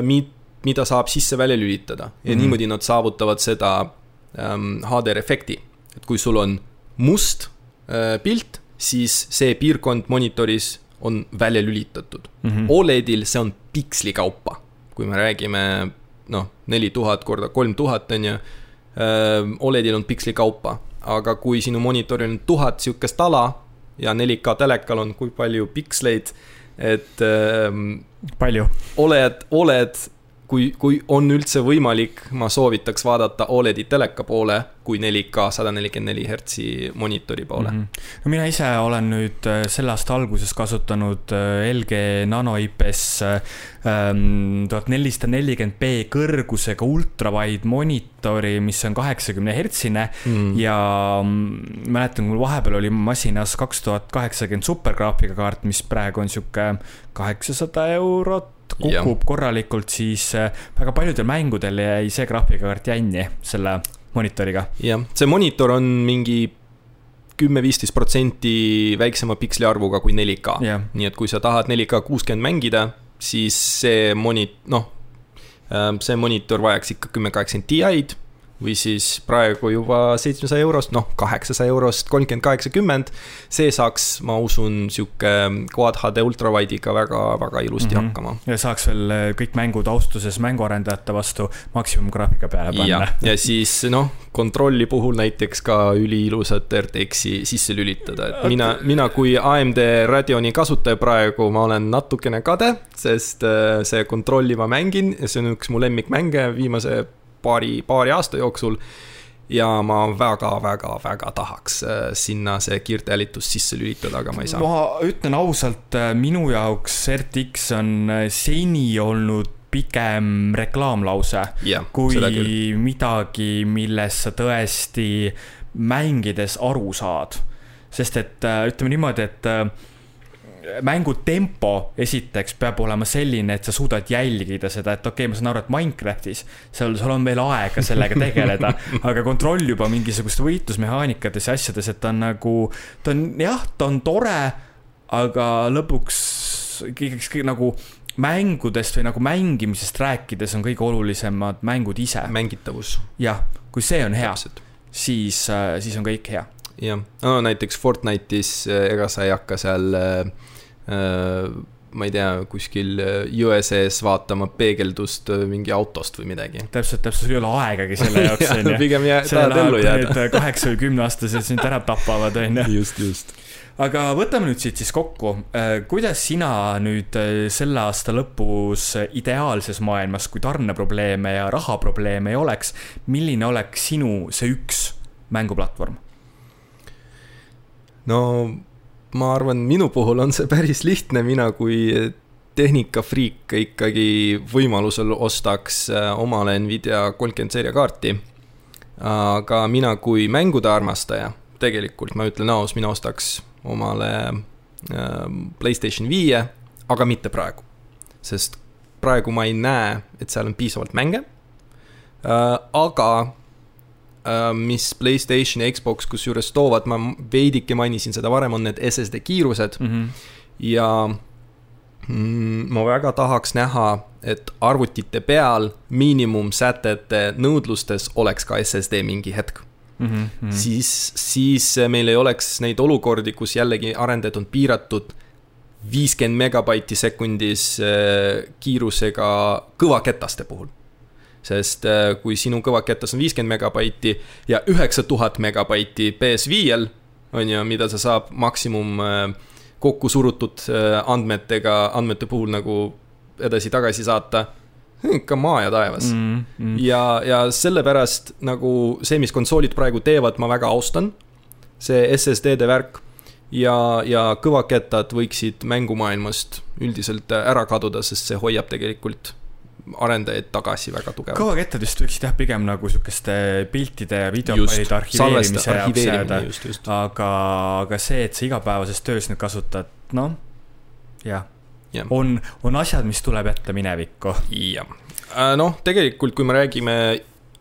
mida saab sisse-välja lülitada ja mm -hmm. niimoodi nad saavutavad seda HDR efekti, et kui sul on must pilt, siis see piirkond monitoris on välja lülitatud mm. -hmm. Oledil see on piksli kaupa, kui me räägime noh, neli tuhat korda kolm tuhat on ju. Äh, Oledil on piksli kaupa, aga kui sinu monitoril on tuhat sihukest ala ja 4K telekal on kui palju piksleid, et ähm, palju? oled, oled kui, kui on üldse võimalik, ma soovitaks vaadata Oledi teleka poole kui 4K sada nelikümmend neli hertsi monitori poole mm. -hmm. no mina ise olen nüüd äh, selle aasta alguses kasutanud äh, LG Nano IPS ähm, tuhat nelisada nelikümmend B kõrgusega ultrawide monitori, mis on kaheksakümne hertsine mm. ja mm, mäletan, mul vahepeal oli masinas kaks tuhat kaheksakümmend supergraafikakaart, mis praegu on sihuke kaheksasada eurot kukub ja. korralikult, siis äh, väga paljudel mängudel jäi see graafikakaart jänni selle monitoriga. jah, see monitor on mingi kümme-viisteist protsenti väiksema piksli arvuga kui 4K yeah.. nii et kui sa tahad 4K kuuskümmend mängida, siis see moni-, noh, äh, see monitor vajaks ikka kümme kaheksakümmend Ti-d või siis praegu juba seitsmesaja eurost, noh, kaheksasaja eurost kolmkümmend, kaheksakümmend. see saaks, ma usun, sihuke Quad HD ultrawide'iga väga-väga ilusti mm -hmm. hakkama. ja saaks veel äh, kõik mängud austuses mänguarendajate vastu maksimumgraafika peale panna. ja siis noh, kontrolli puhul näiteks ka üliilusat RTX-i sisse lülitada, et mina, mina kui AMD Radeoni kasutaja praegu, ma olen natukene kade, sest äh, see kontrolli ma mängin ja see on üks mu lemmikmänge viimase paari, paari aasta jooksul. ja ma väga-väga-väga tahaks äh, sinna see kiirtealitus sisse lülitada, aga ma ei saa. ma ütlen ausalt, äh, minu jaoks RTX on äh, seni olnud pigem reklaamlause yeah, kui midagi, millest sa tõesti mängides aru saad. sest et ütleme niimoodi, et mängu tempo esiteks peab olema selline, et sa suudad jälgida seda, et okei okay,, ma saan aru, et Minecraftis seal, sul on veel aega sellega tegeleda, aga kontroll juba mingisuguste võitlusmehaanikates ja asjades, et ta on nagu, ta on jah, ta on tore, aga lõpuks ikkagi nagu mängudest või nagu mängimisest rääkides on kõige olulisemad mängud ise. mängitavus. jah, kui see on hea, siis, äh, siis on kõik hea jah, no näiteks Fortnite'is äh, ega sa ei hakka seal Äh, ma ei tea, kuskil jõe-sees vaatama peegeldust äh, mingi autost või midagi. täpselt, täpselt, sul ei ole aegagi selle jaoks, on ju. pigem jää, tahad ellu jääda. kaheksa või kümneaastased sind ära tapavad, on ju. just, just. aga võtame nüüd siit siis kokku. Äh, kuidas sina nüüd selle aasta lõpus ideaalses maailmas, kui tarneprobleeme ja rahaprobleeme ei oleks, milline oleks sinu see üks mänguplatvorm? no ma arvan, minu puhul on see päris lihtne, mina kui tehnikafriik ikkagi võimalusel ostaks äh, omale Nvidia kolmkümmend seeria kaarti. aga mina kui mängude armastaja, tegelikult ma ütlen aus, mina ostaks omale äh, Playstation viie, aga mitte praegu. sest praegu ma ei näe, et seal on piisavalt mänge. Äh, aga mis Playstation ja Xbox kusjuures toovad, ma veidike mainisin seda varem, on need SSD kiirused mm. -hmm. ja mm, ma väga tahaks näha, et arvutite peal miinimumsätete nõudlustes oleks ka SSD mingi hetk. Mm -hmm. siis, siis meil ei oleks neid olukordi, kus jällegi arendajad on piiratud viiskümmend megabaiti sekundis äh, kiirusega kõvaketaste puhul sest äh, kui sinu kõvaketas on viiskümmend megabaiti ja üheksa tuhat megabaiti PS5-l, on ju, mida sa saab maksimum äh, kokku surutud äh, andmetega, andmete puhul nagu edasi-tagasi saata ikka maa ja taevas mm,. Mm. ja, ja sellepärast nagu see, mis konsoolid praegu teevad, ma väga austan. see SSD-de värk ja, ja kõvakettad võiksid mängumaailmast üldiselt ära kaduda, sest see hoiab tegelikult arendajaid tagasi väga tugevalt. kõvakettadest võiksid jah, pigem nagu sihukeste piltide ja videofailide arhiveerimise jaoks jääda. aga, aga see, et sa igapäevases töös neid kasutad, noh, jah ja.. on, on asjad, mis tuleb jätta minevikku. jah, äh, noh, tegelikult, kui me räägime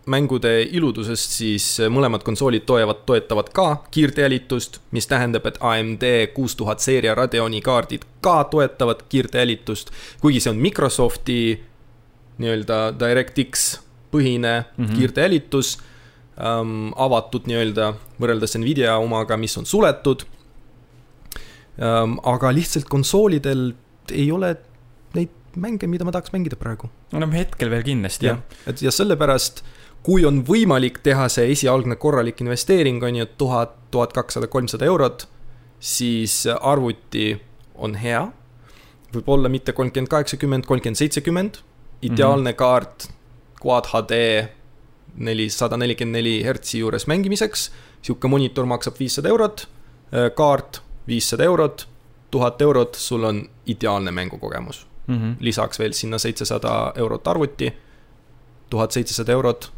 mängude iludusest, siis mõlemad konsoolid toevad, toetavad ka kiirtejälitust, mis tähendab, et AMD kuus tuhat seeria Radeoni kaardid ka toetavad kiirtejälitust, kuigi see on Microsofti nii-öelda DirectX põhine mm -hmm. kiirtejälitus ähm,, avatud nii-öelda võrreldes Nvidia omaga, mis on suletud ähm,. aga lihtsalt konsoolidel ei ole neid mänge, mida ma tahaks mängida praegu. no hetkel veel kindlasti jah ja.. et ja sellepärast, kui on võimalik teha see esialgne korralik investeering, on ju, tuhat, tuhat kakssada, kolmsada eurot, siis arvuti on hea. võib-olla mitte kolmkümmend kaheksakümmend, kolmkümmend seitsekümmend, ideaalne mm -hmm. kaart, Quad HD nelisada nelikümmend neli hertsi juures mängimiseks. sihuke monitor maksab viissada eurot, kaart viissada eurot tuhat eurot, sul on ideaalne mängukogemus mm. -hmm. lisaks veel sinna seitsesada eurot arvuti, tuhat seitsesada eurot,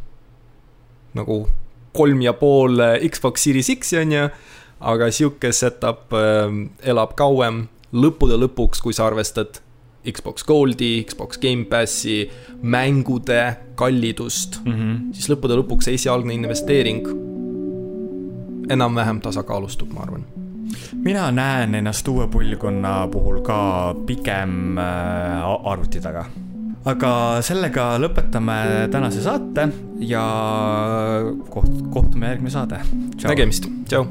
nagu kolm ja pool Xbox Series X-i on ju, aga sihuke setup äh, elab kauem, lõppude lõpuks, kui sa arvestad Xbox Goldi, Xbox Gamepassi, mängude kallidust mm, -hmm. siis lõppude lõpuks see esialgne investeering enam-vähem tasakaalustub, ma arvan mina näen ennast uue põlvkonna puhul ka pigem äh, arvuti taga. aga sellega lõpetame tänase saate ja koht-, kohtume järgmine saade. nägemist, tšau.